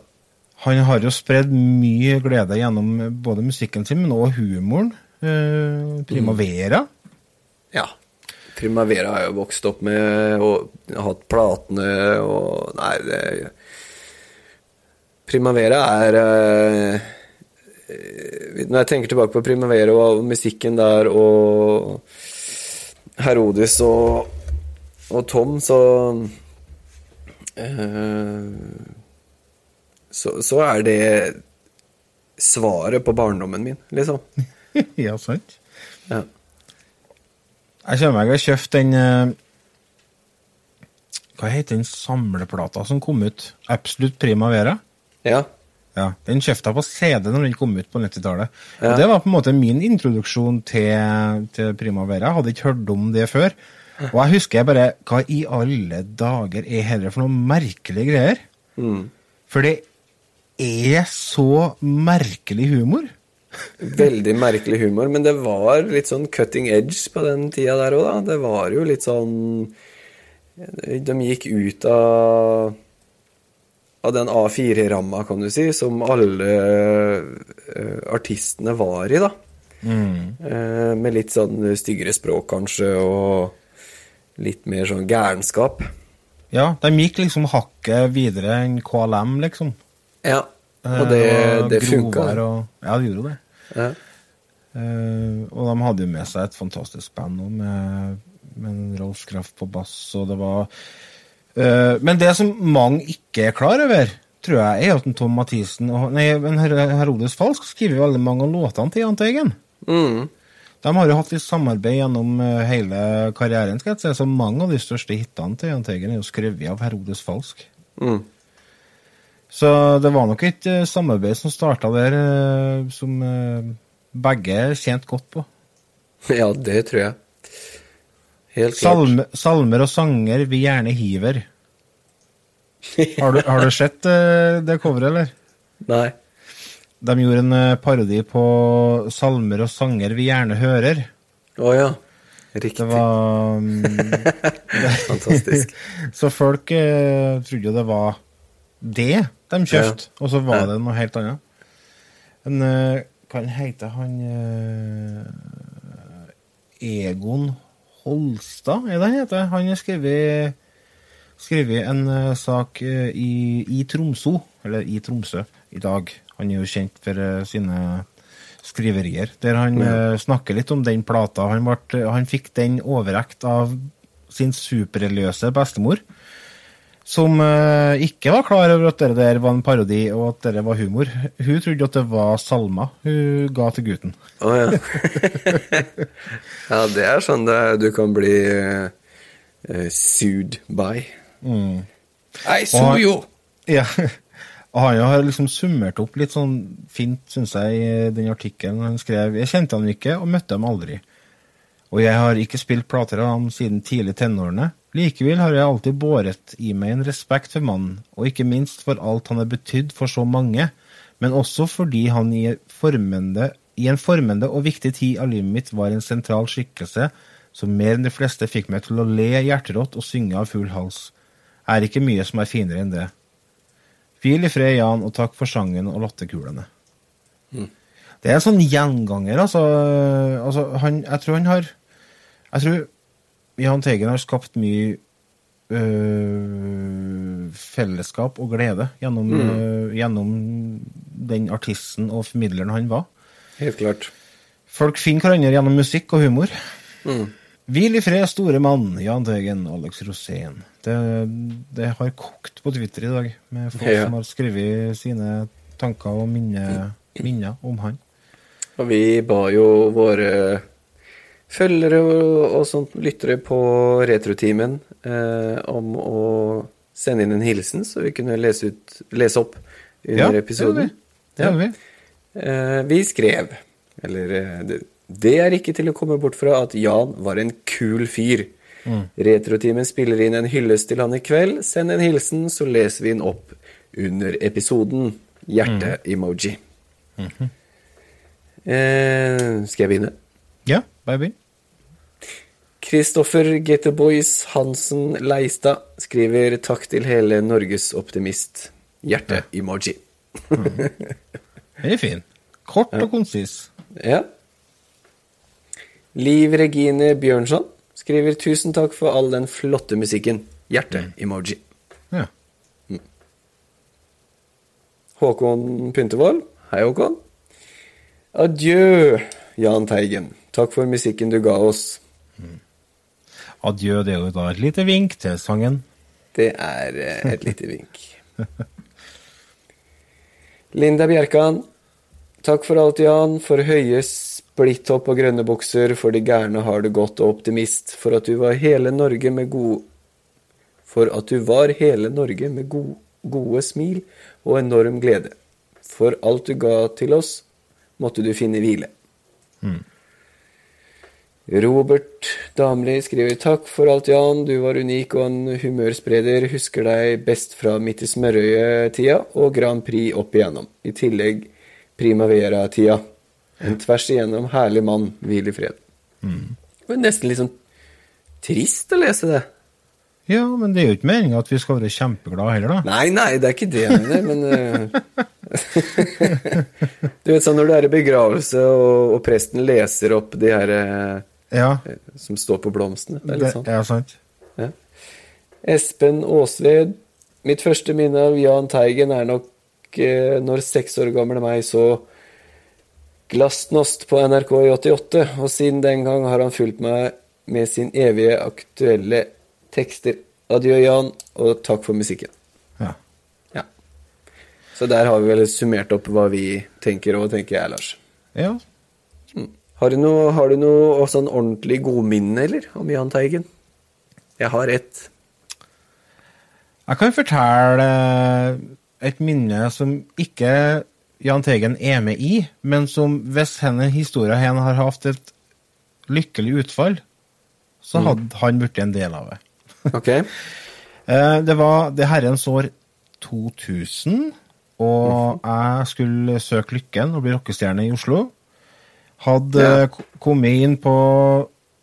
Han har jo spredd mye glede gjennom både musikken sin, men også humoren. Eh, Primavera. ja. Primavera har jeg jo vokst opp med og hatt platene og Nei, det Primavera er eh, eh, Når jeg tenker tilbake på Primavera og musikken der og Herodes og, og Tom, så eh, så, så er det svaret på barndommen min, liksom. ja, sant. Ja. Jeg kommer meg har kjøpt den eh, Hva heter den samleplata som kom ut? Absolutt Primavera? Ja. Ja, Den kjøpte jeg på CD når den kom ut på 90-tallet. Ja. Det var på en måte min introduksjon til, til Primavera. Jeg hadde ikke hørt om det før. Og jeg husker jeg bare Hva i alle dager er dette for noen merkelige greier? Mm. For det er så merkelig humor. Veldig merkelig humor, men det var litt sånn cutting edge på den tida der òg, da. Det var jo litt sånn De gikk ut av av den A4-ramma, kan du si, som alle eh, artistene var i, da. Eh, med litt sånn styggere språk, kanskje, og litt mer sånn gærenskap. Ja, De gikk liksom hakket videre enn KLM, liksom. Ja, og det, Eh, det funka. Ja, det gjorde det. Ja. Eh, og de hadde jo med seg et fantastisk band òg, med, med Rolf Kraft på bass, og det var eh, Men det som mange ikke er klar over, tror jeg, er at en Tom Mathisen og Nei, Herodes Falsk skriver veldig mange av låtene til Jahn Teigen. Mm. De har jo hatt litt samarbeid gjennom eh, hele karrieren, skal jeg si, så mange av de største hitene til Jahn Teigen er jo skrevet av Herodes Falsk. Mm. Så det var nok et eh, samarbeid som starta der, eh, som eh, begge tjente godt på. ja, det tror jeg. Helt klart. Salme, salmer og sanger vi gjerne hiver. Har du, har du sett eh, det coveret, eller? Nei. De gjorde en eh, parodi på salmer og sanger vi gjerne hører. Å ja. Riktig. Det var mm, Fantastisk. Så folk eh, trodde jo det var det de kjøpte, og så var Ja. det noe helt annet. Men eh, hva heter han eh, Egon Holstad, er det han heter? Han har skrevet, skrevet en eh, sak eh, i, i Tromsø, eller i Tromsø, i dag. Han er jo kjent for eh, sine skriverier, der han ja. snakker litt om den plata. Han, ble, han fikk den overrekt av sin superreligiøse bestemor, som eh, ikke var klar over at det der var en parodi, og at det var humor. Hun trodde at det var salmer hun ga til gutten. Å ja. ja, det er sånn det du kan bli uh, sued by. Mm. I sue you! Ja. Og han har liksom summert opp litt sånn fint, syns jeg, i den artikkelen han skrev. Jeg kjente han ikke, og møtte ham aldri. Og jeg har ikke spilt plater av ham siden tidlig tenårene. Likevel har jeg alltid båret i meg en respekt for mannen, og ikke minst for alt han har betydd for så mange, men også fordi han i, formende, i en formende og viktig tid av livet mitt var en sentral skikkelse som mer enn de fleste fikk meg til å le hjerterått og synge av full hals. Er ikke mye som er finere enn det. Hvil i fred, Jan, og takk for sangen og latterkulene. Det er en sånn gjenganger, altså. altså han, jeg tror han har Jeg tror Jahn Teigen har skapt mye øh, fellesskap og glede gjennom, øh, gjennom den artisten og formidleren han var. Helt klart. Folk finner hverandre gjennom musikk og humor. Hvil i fred, store mann, Jahn Teigen, Alex Rosén. Det, det har kokt på Twitter i dag, med folk Ja. som har skrevet sine tanker og minne, minner om han. Og vi ba jo våre følgere og, sånt lyttere på Retrotimen eh, om å sende inn en hilsen, så vi kunne lese, ut, lese opp under episoden. Det gjør vi. Eh, vi skrev Eller eh, det, det er ikke til å komme bort fra at Jan var en kul fyr. Retrotimen spiller inn en hyllest til han i kveld. Send en hilsen, så leser vi den opp under episoden. Hjerte-emoji. eh, skal jeg begynne? Ja, bare begynn. Kristoffer Getterboys Hansen Leistad skriver takk til hele Norges optimist. Hjerte-emoji. Den er fin. Kort og konsis. Ja. Liv Regine Bjørnson skriver tusen takk for all den flotte musikken. Hjerte-emoji. Ja. Håkon Pyntevold. Hei, Håkon. Adjø, Jahn Teigen. Takk for musikken du ga oss. Adjø, det er jo da et lite vink til sangen. Det er eh, et lite vink. Linda Bjerkan. Takk for alt, Jan. For høye splitthopp og grønne bukser. For de gærne har det godt og optimist. For at du var hele Norge med god For at du var hele Norge med god, gode smil og enorm glede. For alt du ga til oss, måtte du finne hvile. Robert Damli skriver takk for alt, Jan. Du var unik og en humørspreder. Husker deg best fra midt i smørøyet-tida og Grand Prix opp igjennom. I tillegg Primavera-tida. En tvers igjennom herlig mann. Hvil i fred. Det var nesten litt sånn trist å lese det. Ja, men det er jo ikke meninga at vi skal være kjempeglade heller, da. Nei, nei, det er ikke det jeg mener, men eh, Du vet sånn når du er i begravelse, og, og presten leser opp de her eh, Ja, som står på blomstene. Det er det litt sånn. er sant. Ja. Espen Aasved. Mitt første minne av Jahn Teigen er nok eh, når seks år gamle meg så Glasnost på NRK i 88, og siden den gang har han fulgt meg med sin evige aktuelle tekster. Adjø, Jan, og takk for musikken. Ja. Ja. Så der har vi vel summert opp hva vi tenker, og tenker jeg, Lars. ja. Har du noe, har du noe sånn ordentlig godminne, eller, om Jahn Teigen? Jeg har ett. Jeg kan fortelle et minne som ikke Jahn Teigen er med i, men som hvis denne historien har hatt et lykkelig utfall, så hadde han blitt en del av det. Ok? Eh, Det var det herrens år 2000, og jeg skulle søke lykken og bli rockestjerne i Oslo. Hadde Ja. kommet inn på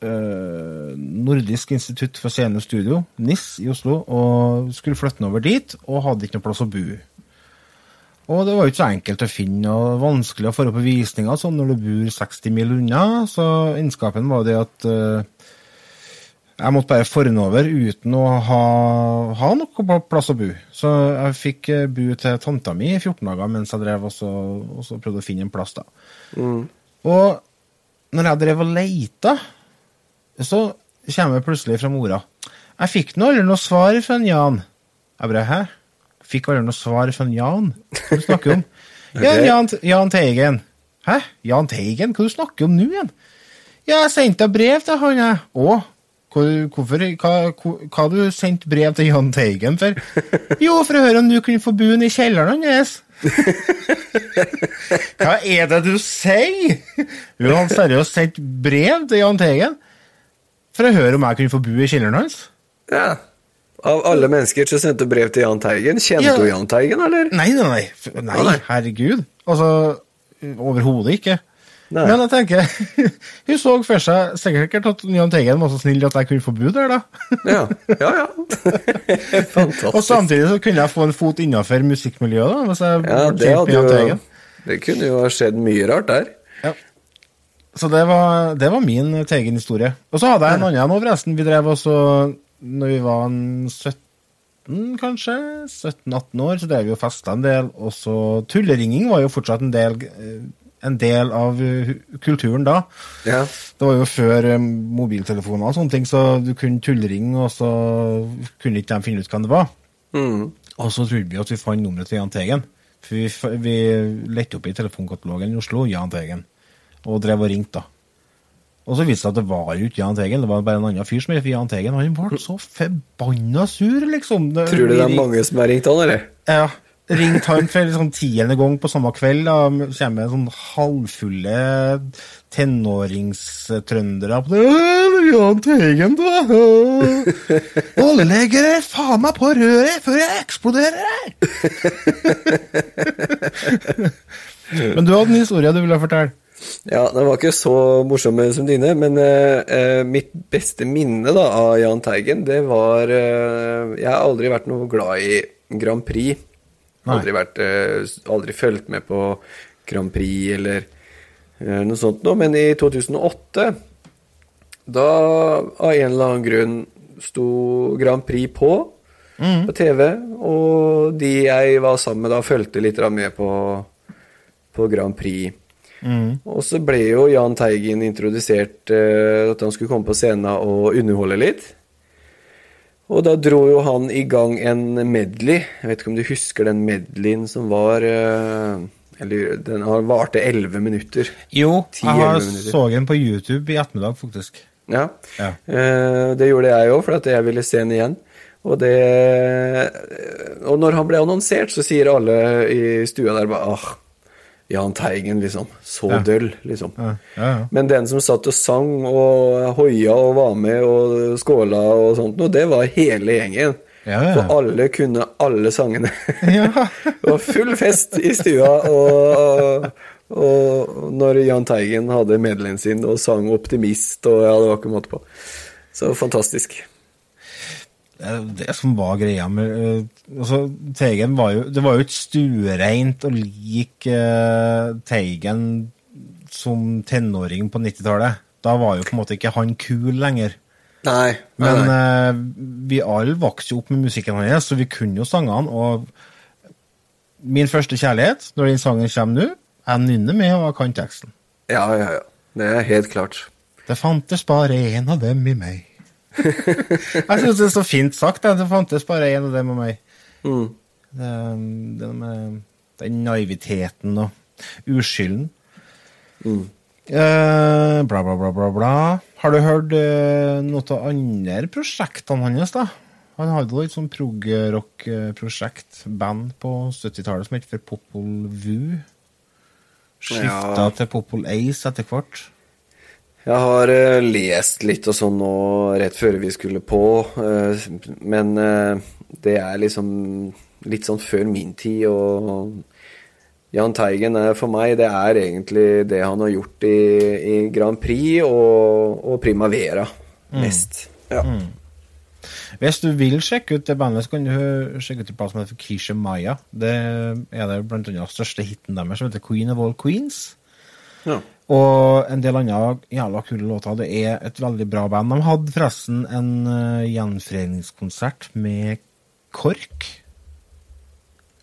eh, Nordisk institutt for scene og studio, NIS, i Oslo, og skulle flytte over dit, og hadde ikke noe plass å bo. Og det var jo ikke så enkelt å finne, og vanskelig å få på visninger sånn når du bor 60 mil unna, så innskapen var det at eh, jeg måtte bare fornover uten å ha, ha noe plass å bo. Så jeg fikk eh, bo til tanta mi i 14 dager mens jeg drev og så, og så prøvde å finne en plass. da. Og når jeg drev og leita, så kommer jeg plutselig fra mora. Jeg fikk nå aldri noe svar fra Jan. Jeg bare, hæ? Fikk aldri noe svar fra Jan? Hva du snakker om? Ja, Ok. Jan, Jan Teigen. Hæ? Jan Teigen? Hva du snakker om nå igjen? Ja, jeg sendte brev til han, jeg. Å? Hvorfor, hva, hva, du sendt brev til Jahn Teigen for? Jo, for å høre om du kunne få bo i kjelleren hans. Hva er det du sier? Hun hadde seriøst sendt brev til Jahn Teigen for å høre om jeg kunne få bo i kjelleren hans. Ja. Av alle mennesker som sendte brev til Jahn Teigen. Kjente Ja. du Jahn Teigen, eller? Nei, nei, nei. Nei. herregud. Altså, overhodet ikke. Nei. Men jeg tenker, hun så for seg sikkert at Jahn Teigen var så snill at jeg kunne få bo der, da. Ja, ja. ja. Fantastisk. Og samtidig så kunne jeg få en fot innafor musikkmiljøet, da. Hvis jeg ja, det, hadde jo, det kunne jo ha skjedd mye rart der. Ja. Så det var, det var min Teigen-historie. Og så hadde jeg en annen nå, forresten. Vi drev også, når vi var 17, kanskje, 17-18 år, så drev vi og festa en del. Og så tulleringing var jo fortsatt en del, eh, en del av eh, kulturen da. Ja. Det var jo før eh, mobiltelefoner og sånne ting, så du kunne tullringe, og så kunne ikke de finne ut hvem det var. Mm. Og så trodde vi at vi fant nummeret til Jahn Teigen. For vi, vi lette opp i telefonkatalogen i Oslo, Jahn Teigen, og drev og ringte, da. Og så viste det seg at det var jo ikke Jahn Teigen, det var bare en annen fyr som het Jahn Teigen. Han ble så forbanna sur, liksom. Tror du det er mange som har ringt han, eller? Ja. Ringt han for sånn tiende gang på samme kveld. Da kommer sånn halvfulle tenåringstrøndere på det. «Åh, Jahn Teigen, da! Alle faen meg på røret før jeg eksploderer! Men du hadde en historie du ville fortelle. Ja, den var ikke så morsom som dine, men eh, mitt beste minne da, av Jahn Teigen, det var eh, Jeg har aldri vært noe glad i Grand Prix. Aldri vært eh, Aldri fulgt med på Grand Prix eller eh, noe sånt noe. Men i 2008, da av en eller annen grunn sto Grand Prix på på TV, og de jeg var sammen med da, fulgte litt med på, på Grand Prix. Og så ble jo Jahn Teigen introdusert uh, at han skulle komme på scenen og underholde litt. Og da dro jo han i gang en medley. Jeg vet ikke om du husker den medleyen som var eh, Eller den har varte elleve minutter. Jo, jeg har så den på YouTube i ettermiddag, faktisk. Ja. Ja. Eh, det gjorde jeg òg, for at jeg ville se den igjen. Og det Og når han ble annonsert, så sier alle i stua der bare ah, Jahn Teigen, liksom. Så Ja. døll, liksom. Ja, ja. Men den som satt og sang og hoia og var med og skåla og sånt noe, det var hele gjengen. For alle kunne alle sangene. Det var full fest i stua, og, og når Jahn Teigen hadde medleyen sin og sang 'Optimist' og ja, det var ikke måte på. Så fantastisk. Det som var greia med eh, altså, Teigen var jo Det var jo ikke stuereint å like eh, Teigen som tenåring på 90-tallet. Da var jo på en måte ikke han kul lenger. Nei, nei, Men eh, vi alle vokste jo opp med musikken hans, så vi kunne jo sangene. Og min første kjærlighet, når den sangen kommer nå, jeg nynner med og kan teksten. Ja, ja, ja. Det er helt klart. Det fantes bare en av dem i meg. Jeg syns det er så fint sagt. Det fantes bare en av dem og meg. Mm. Det, det med den naiviteten og uskylden. Eh, bla, bla, bla, bla, bla. Har du hørt eh, noe av andre prosjektene hans, da? Han hadde jo et sånt prog-rock-prosjekt, band på 70-tallet som het for Popol Vu. Skifta Ja. til Popol Ace etter hvert. Jeg har uh, lest litt og sånn nå rett før vi skulle på, uh, men uh, det er liksom litt sånn før min tid, og Jahn Teigen er for meg, det er egentlig det han har gjort i, i Grand Prix og, og Primavera mest. Ja. Hvis du vil sjekke ut det bandet, så kan du sjekke ut en plass som heter Kisha Maya. Det er det blant annet største hiten deres, som heter Queen of All Queens. Ja. Og en del andre jævla kule låter. Det er et veldig bra band. De hadde forresten en uh, gjenforeningskonsert med KORK.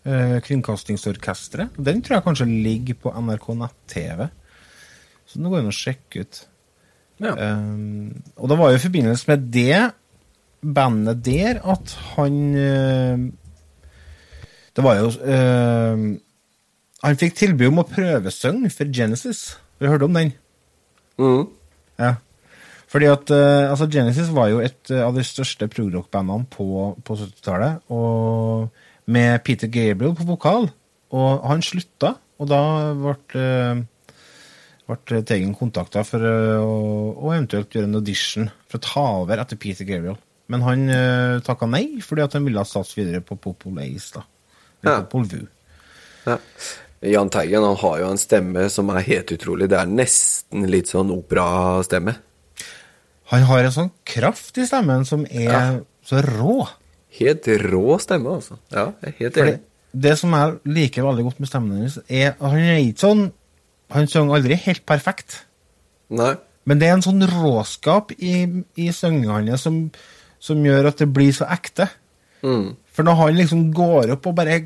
Uh, Kringkastingsorkesteret. Den tror jeg kanskje ligger på NRK nett-TV. Så nå går an å sjekke ut. Ja. Um, og det var jo i forbindelse med det bandet der at han uh, Det var jo Han fikk tilbud om å prøvesynge for Genesis. Har du hørt om den? Mm. Ja. Fordi at uh, altså Genesis var jo et uh, av de største progrock-bandene på, på 70-tallet. Og med Peter Gabriel på vokal. Og han slutta, og da ble uh, ble Teigen kontakta for uh, å, å eventuelt gjøre en audition for å ta over etter Peter Gabriel. Men han uh, takka nei, fordi at han ville ha satse videre på Popol Ace. da. Eller Ja. Popol Vu. Ja. Jahn Teigen han har jo en stemme som er helt utrolig. Det er nesten litt sånn operastemme. Han har en sånn kraft i stemmen som er Ja. så rå. Helt rå stemme, altså. Ja, jeg er helt enig. det som jeg liker veldig godt med stemmen hennes, er at han er ikke sånn Han synger aldri helt perfekt. Nei. Men det er en sånn råskap i, i synginga hans som, som gjør at det blir så ekte. Mm. For når han liksom går opp og bare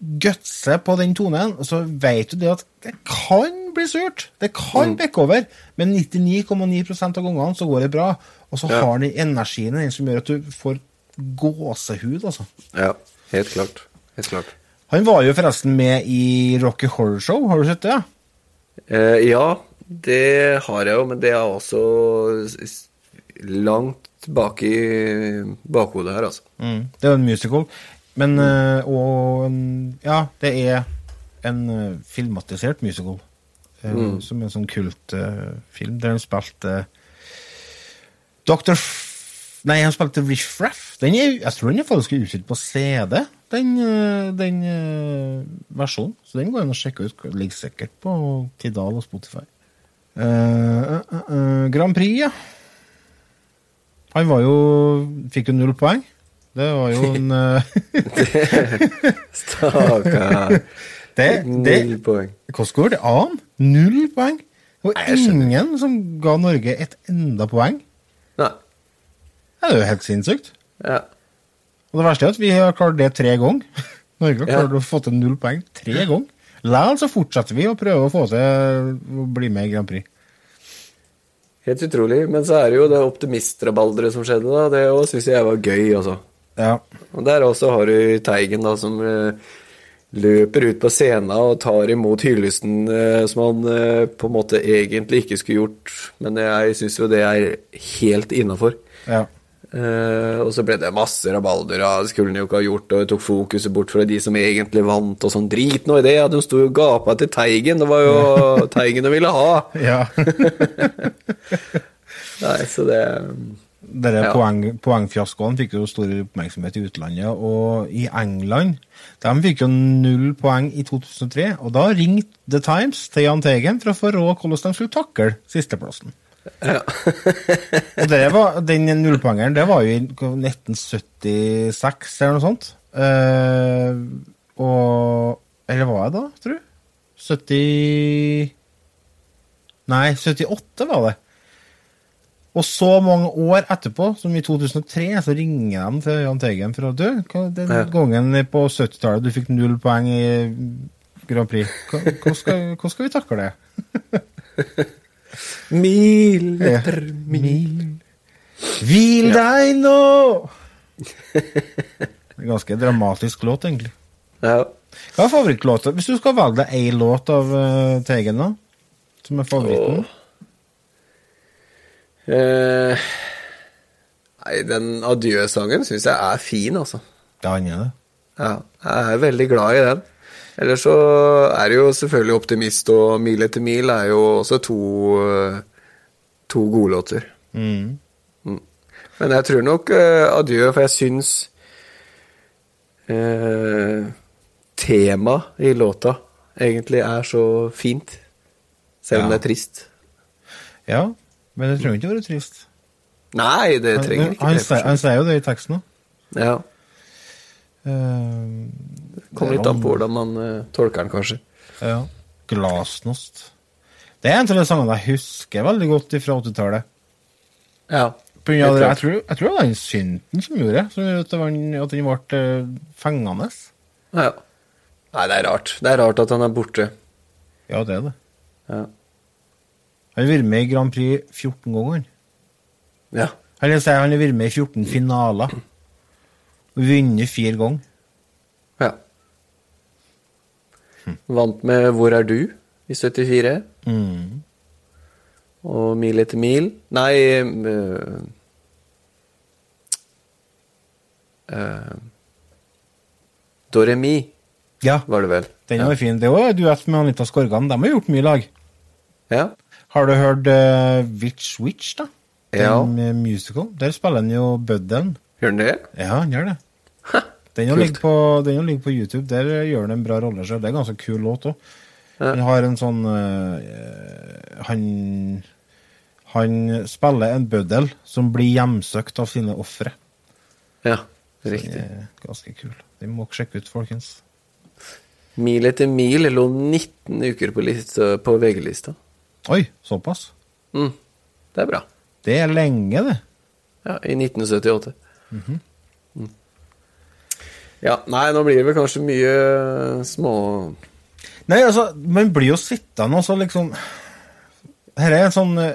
gutser på den tonen, så vet du det at det kan bli surt. Det kan bikke over. Men 99,9% av gangene så går det bra. Og så Ja. har den energien den som gjør at du får gåsehud, altså. Ja, helt klart. Helt klart. Han var jo forresten med i Rocky Horror Show, har du sett det? Eh, ja, Det har jeg jo, men det er også langt bak i bakhodet her, altså. Mm. Det er jo en musical. Men mm. Og Ja, det er en eh, filmatisert musical. Mm. Som en sånn kultfilm der han spilte Dr. Nei, han spilte Riff Raff. Den er, jeg tror den er faktisk utgitt på CD, den, eh, den eh, versjonen. Så den går an å sjekke ut. Ligger sikkert på Tidal og Spotify. Uh, uh, eh, eh, Grand Prix, ja. Han var jo Fikk jo null poeng. Det var jo en eh, Stakkar. det, det, Null poeng. Hvordan går det an? Null poeng? Og Nei, ingen som ga Norge et enda poeng. Nei. Det er jo helt sinnssykt. Ja. Og det verste er at vi har klart det tre ganger. Norge har Ja. klart å få til null poeng tre ganger. Likevel så fortsetter vi å prøve å få til å bli med i Grand Prix. Helt utrolig. Men så er det jo det optimistrabalderet som skjedde, da. Det syns jeg var gøy, altså. Ja. Og der også har du Teigen, da, som eh, løper ut på scenen og tar imot hyllesten eh, som han eh, på en måte egentlig ikke skulle gjort. Men jeg syns jo det er helt innafor. ja. Uh, og så ble det masse rabalder. og det skulle han jo ikke ha gjort, og tok fokuset bort fra de som egentlig vant, og sånn. Drit nå i det, ja, de sto jo og gapa til Teigen. Det var jo Teigen de ville ha. ja. Nei, så det Dere Ja. poeng, poengfiaskoene fikk jo stor oppmerksomhet i utlandet, og i England de fikk jo null poeng i 2003, og da ringte The Times til Jahn Teigen for å få råd hvordan de skulle takle sisteplassen. og det var, Den nullpoengeren det var jo i 1976 eller noe sånt. Eh, og Eller var det da, tror du? 70 Nei, 78 var det. Og så mange år etterpå, som i 2003, så ringer de til Jahn Teigen for å dø. Den Ja. gangen på 70-tallet du fikk null poeng i Grand Prix, hva, skal, skal vi takle det? Mil etter mil. Hvil deg nå! En ganske dramatisk låt, egentlig. Ja. Hva er favorittlåta? Hvis du skal velge deg ei låt av eh, Teigen, da? Som er favoritten? Eh, nei, den adjø-sangen syns jeg er fin, altså. Ja, han er det. Ja, jeg er veldig glad i den. Ellers så er det jo selvfølgelig 'Optimist' og 'Mil etter mil' er jo også to, eh, to gode låter. Mm. Men jeg tror nok eh, 'Adjø', for jeg syns eh, temaet i låta egentlig er så fint. Selv om Ja. det er trist. Ja, men det trenger ikke å være trist. Nei, det Han, trenger ikke han, det. han sier jo det i teksten òg. Ja, Uh, Kommer litt an på hvordan man uh, tolker den, kanskje. ja. Glasnost. Det er en av de sangene jeg husker veldig godt fra 80-tallet. Ja. Det- Jeg tror, jeg tror det var den synten som gjorde som gjorde at, det var, at den ble eh, fengende. ja. Nei, det er rart. Det er rart at han er borte. Ja, det er det. Ja. Han har vært med i Grand Prix 14 ganger. ja. Han si han har vært med i 14 finaler. Og vunnet fire ganger. ja. Vant med 'Hvor er du?' i 74. Mm. Og 'Mil etter mil'. Nei øh, øh, Doremi Ja, var det vel. den ja. var fin. Det var duett med Anita Skorgan. De har gjort mye i lag. Ja. Har du hørt uh, Witch Witch, da? Den Ja. musical. Der spiller han jo Buddelen. Gjør den det? Ja, han gjør det. Den jo ligger, på, den ligger på YouTube. Der gjør han en bra rolle sjøl. Det er en ganske kul låt òg. Ja. Han har en sånn uh, Han Han spiller en bøddel som blir hjemsøkt av sine ofre. Ja, riktig. Ganske kul. Vi må sjekke ut, folkens. Mil etter mil lå 19 uker på, på VG-lista. Oi, såpass? Mm. Det er bra. Det er lenge, det. Ja, i 1978. mm. Ja, nei, nå blir det vel kanskje mye små Nei, altså, man blir jo sittende og så liksom Her er en sånn eh,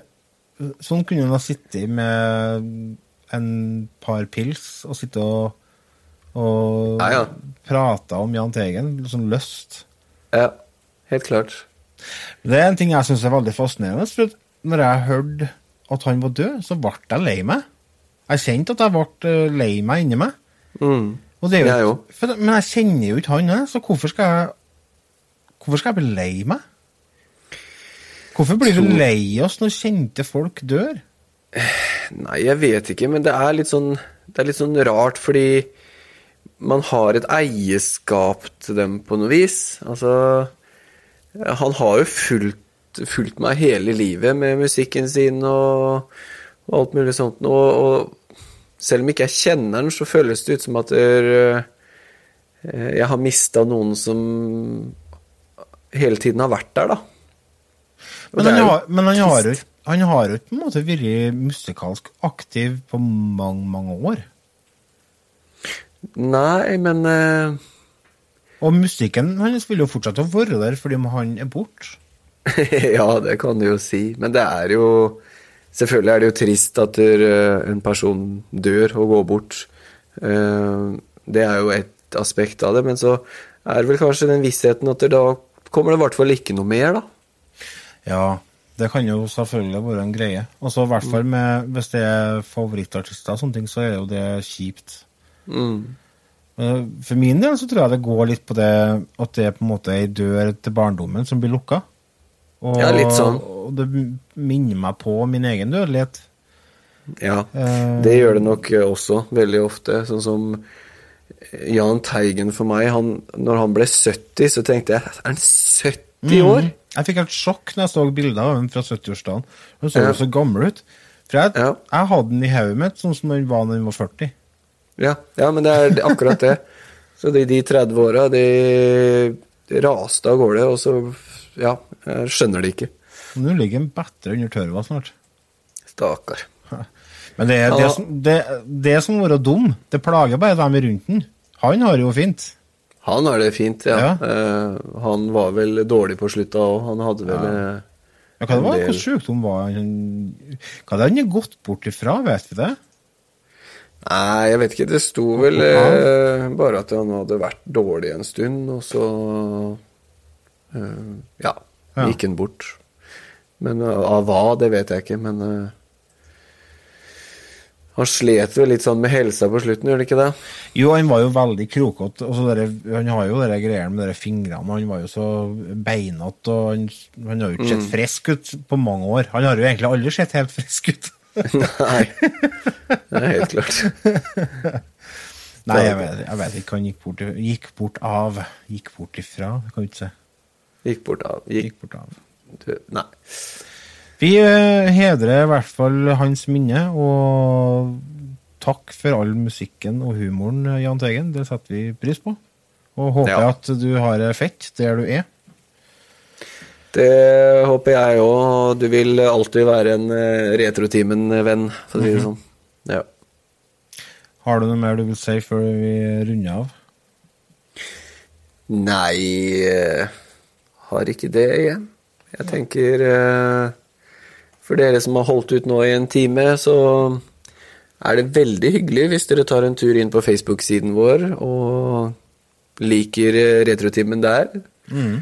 Sånn kunne man ha sittet med en par pils og sitte og, og Ja, ja. prata om Jahn Teigen. Sånn løst Ja, helt klart. Det er en ting jeg syns er veldig fascinerende. For når jeg hørte at han var død, så ble jeg lei meg. Jeg kjente at jeg ble eh, lei meg inni meg. Mm. Jeg jo, for, men jeg kjenner jo ikke han, så hvorfor skal jeg Hvorfor skal jeg bli lei meg? Hvorfor blir vi lei oss når kjente folk dør? Nei, jeg vet ikke, men det er litt sånn Det er litt sånn rart, fordi man har et eierskap til dem på noe vis. Altså Han har jo fulgt, fulgt meg hele livet med musikken sin og, og alt mulig sånt. Og, og selv om ikke jeg kjenner den, så føles det ut som at der, eh, jeg har mista noen som hele tiden har vært der, da. Men han er har, men han har jo han har jo på en måte vært musikalsk aktiv på mange, mange år. Nei, men eh, Og musikken hans vil jo fortsette å være der fordi han er borte. ja, det kan du jo si. Men det er jo Selvfølgelig er det jo trist at eh, en person dør og går bort. Eh, Det er jo et aspekt av det. Men så er det vel kanskje den vissheten at da kommer det i hvert fall ikke noe mer, da. Ja, det kan jo selvfølgelig være en greie. Og så i hvert fall med, hvis det er favorittartister og sånne ting, så er jo det kjipt. Mm. Eh, For min del så tror jeg det går litt på det at det er på en måte ei dør til barndommen som blir lukka. Og, Ja, litt sånn. og det minner meg på min egen dødelighet. Ja, Eh. det gjør det nok også veldig ofte. Sånn som Jahn Teigen for meg, han, når han ble 70, så tenkte jeg Er han 70 år? Mm. Jeg fikk helt sjokk når jeg så bilder av ham fra 70-årsdagen. Han så Ja. jo så gammel ut. For jeg, Ja. jeg hadde den i hodet mitt sånn som han var når han var 40. Ja, ja men det er akkurat det. Så de, de 30 åra, de raste av gårde, og så Ja, jeg skjønner det ikke. Nå ligger en bedre under tørva snart. Stakkar. Men det, er- det, som- det, det som må være dum, det plager bare dem rundt den. Han har det jo fint. Han har det fint, ja. Ja. Uh, han var vel dårlig på slutta òg. Han hadde vel ja. Ja, hva det var? Hvilken sykdom var han Hva hadde han gått bort ifra, vet vi det? Nei, jeg vet ikke. Det sto vel eh, bare at han hadde vært dårlig en stund, og så eh, Ja, Ja. gikk han bort. Men eh, av hva, det vet jeg ikke, men eh, Han slet vel litt sånn med helsa på slutten, gjør det ikke det? Jo, han var jo veldig krokete. Han har jo de greiene med de fingrene. Han var jo så beinete, og han, han har jo ikke Mm. sett frisk ut på mange år. Han har jo egentlig aldri sett helt frisk ut. Nei. Det er helt klart. Nei, jeg vet, jeg vet ikke. Han gikk bort, gikk bort av. Gikk bort ifra, det kan du ikke si. Gikk bort av. Gikk Gikk bort av. du, Nei. Vi eh, hedrer i hvert fall hans minne, og takk for all musikken og humoren, Jahn Teigen. Det setter vi pris på. Og håper Ja. at du har det fett der du er. Det håper jeg òg. Du vil alltid være en eh, Retrotimen-venn, for å si det sånn. Ja. Har du noe mer du vil si før vi runder av? Nei eh, Har ikke det, jeg. Jeg tenker eh, For dere som har holdt ut nå i en time, så er det veldig hyggelig hvis dere tar en tur inn på Facebook-siden vår og liker eh, Retrotimen der. Eh,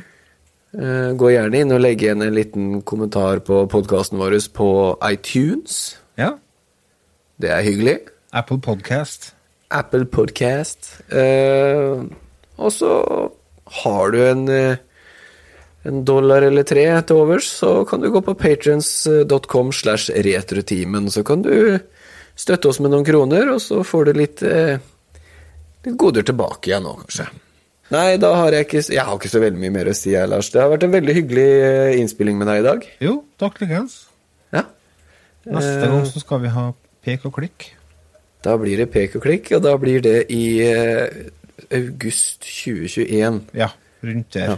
Gå gjerne inn og legg igjen en liten kommentar på podkasten vår på iTunes. Ja. Det er hyggelig. Apple Podcast. Apple Podcast. Eh, og så har du en, eh, en dollar eller tre til overs, så kan du gå på patrons.com slash retrotimen. Så kan du støtte oss med noen kroner, og så får du litt, eh, litt goder tilbake igjen nå, kanskje. Nei, da har jeg ikke Jeg har ikke så veldig mye mer å si, jeg, Lars. Det har vært en veldig hyggelig eh, innspilling med deg i dag. Jo, takk likeens. Ja. Neste Eh. gang så skal vi ha pek og klikk. Da blir det pek og klikk, og da blir det i eh, august 2021. Ja, rundt der. Ja.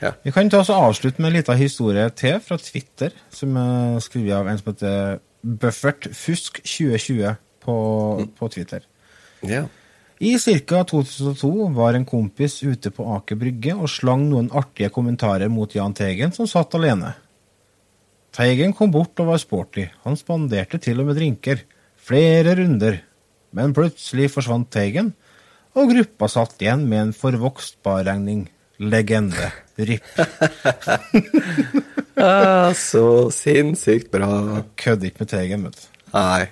Ja. Vi kan ta oss og avslutte med en liten historie til fra Twitter, som er skrevet av en som heter Buffert Fusk 2020 på, på Twitter. Ja. I ca. 2002 var en kompis ute på Aker Brygge og slang noen artige kommentarer mot Jahn Teigen, som satt alene. Teigen kom bort og var sporty. Han spanderte til og med drinker. Flere runder. Men plutselig forsvant Teigen, og gruppa satt igjen med en forvokst barregning. legende. RIP. Ah, så sinnssykt bra. Kødder ikke med Teigen, vet du. Nei.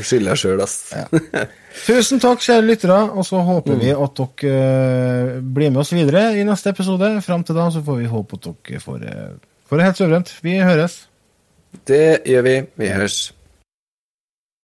Skylder sjøl, ass. Tusen takk, kjære lyttere, og så håper vi at dere eh, blir med oss videre i neste episode. Fram til da så får vi håpe at dere får, eh, får det helt suverent. Vi høres. Det gjør vi. Vi høres.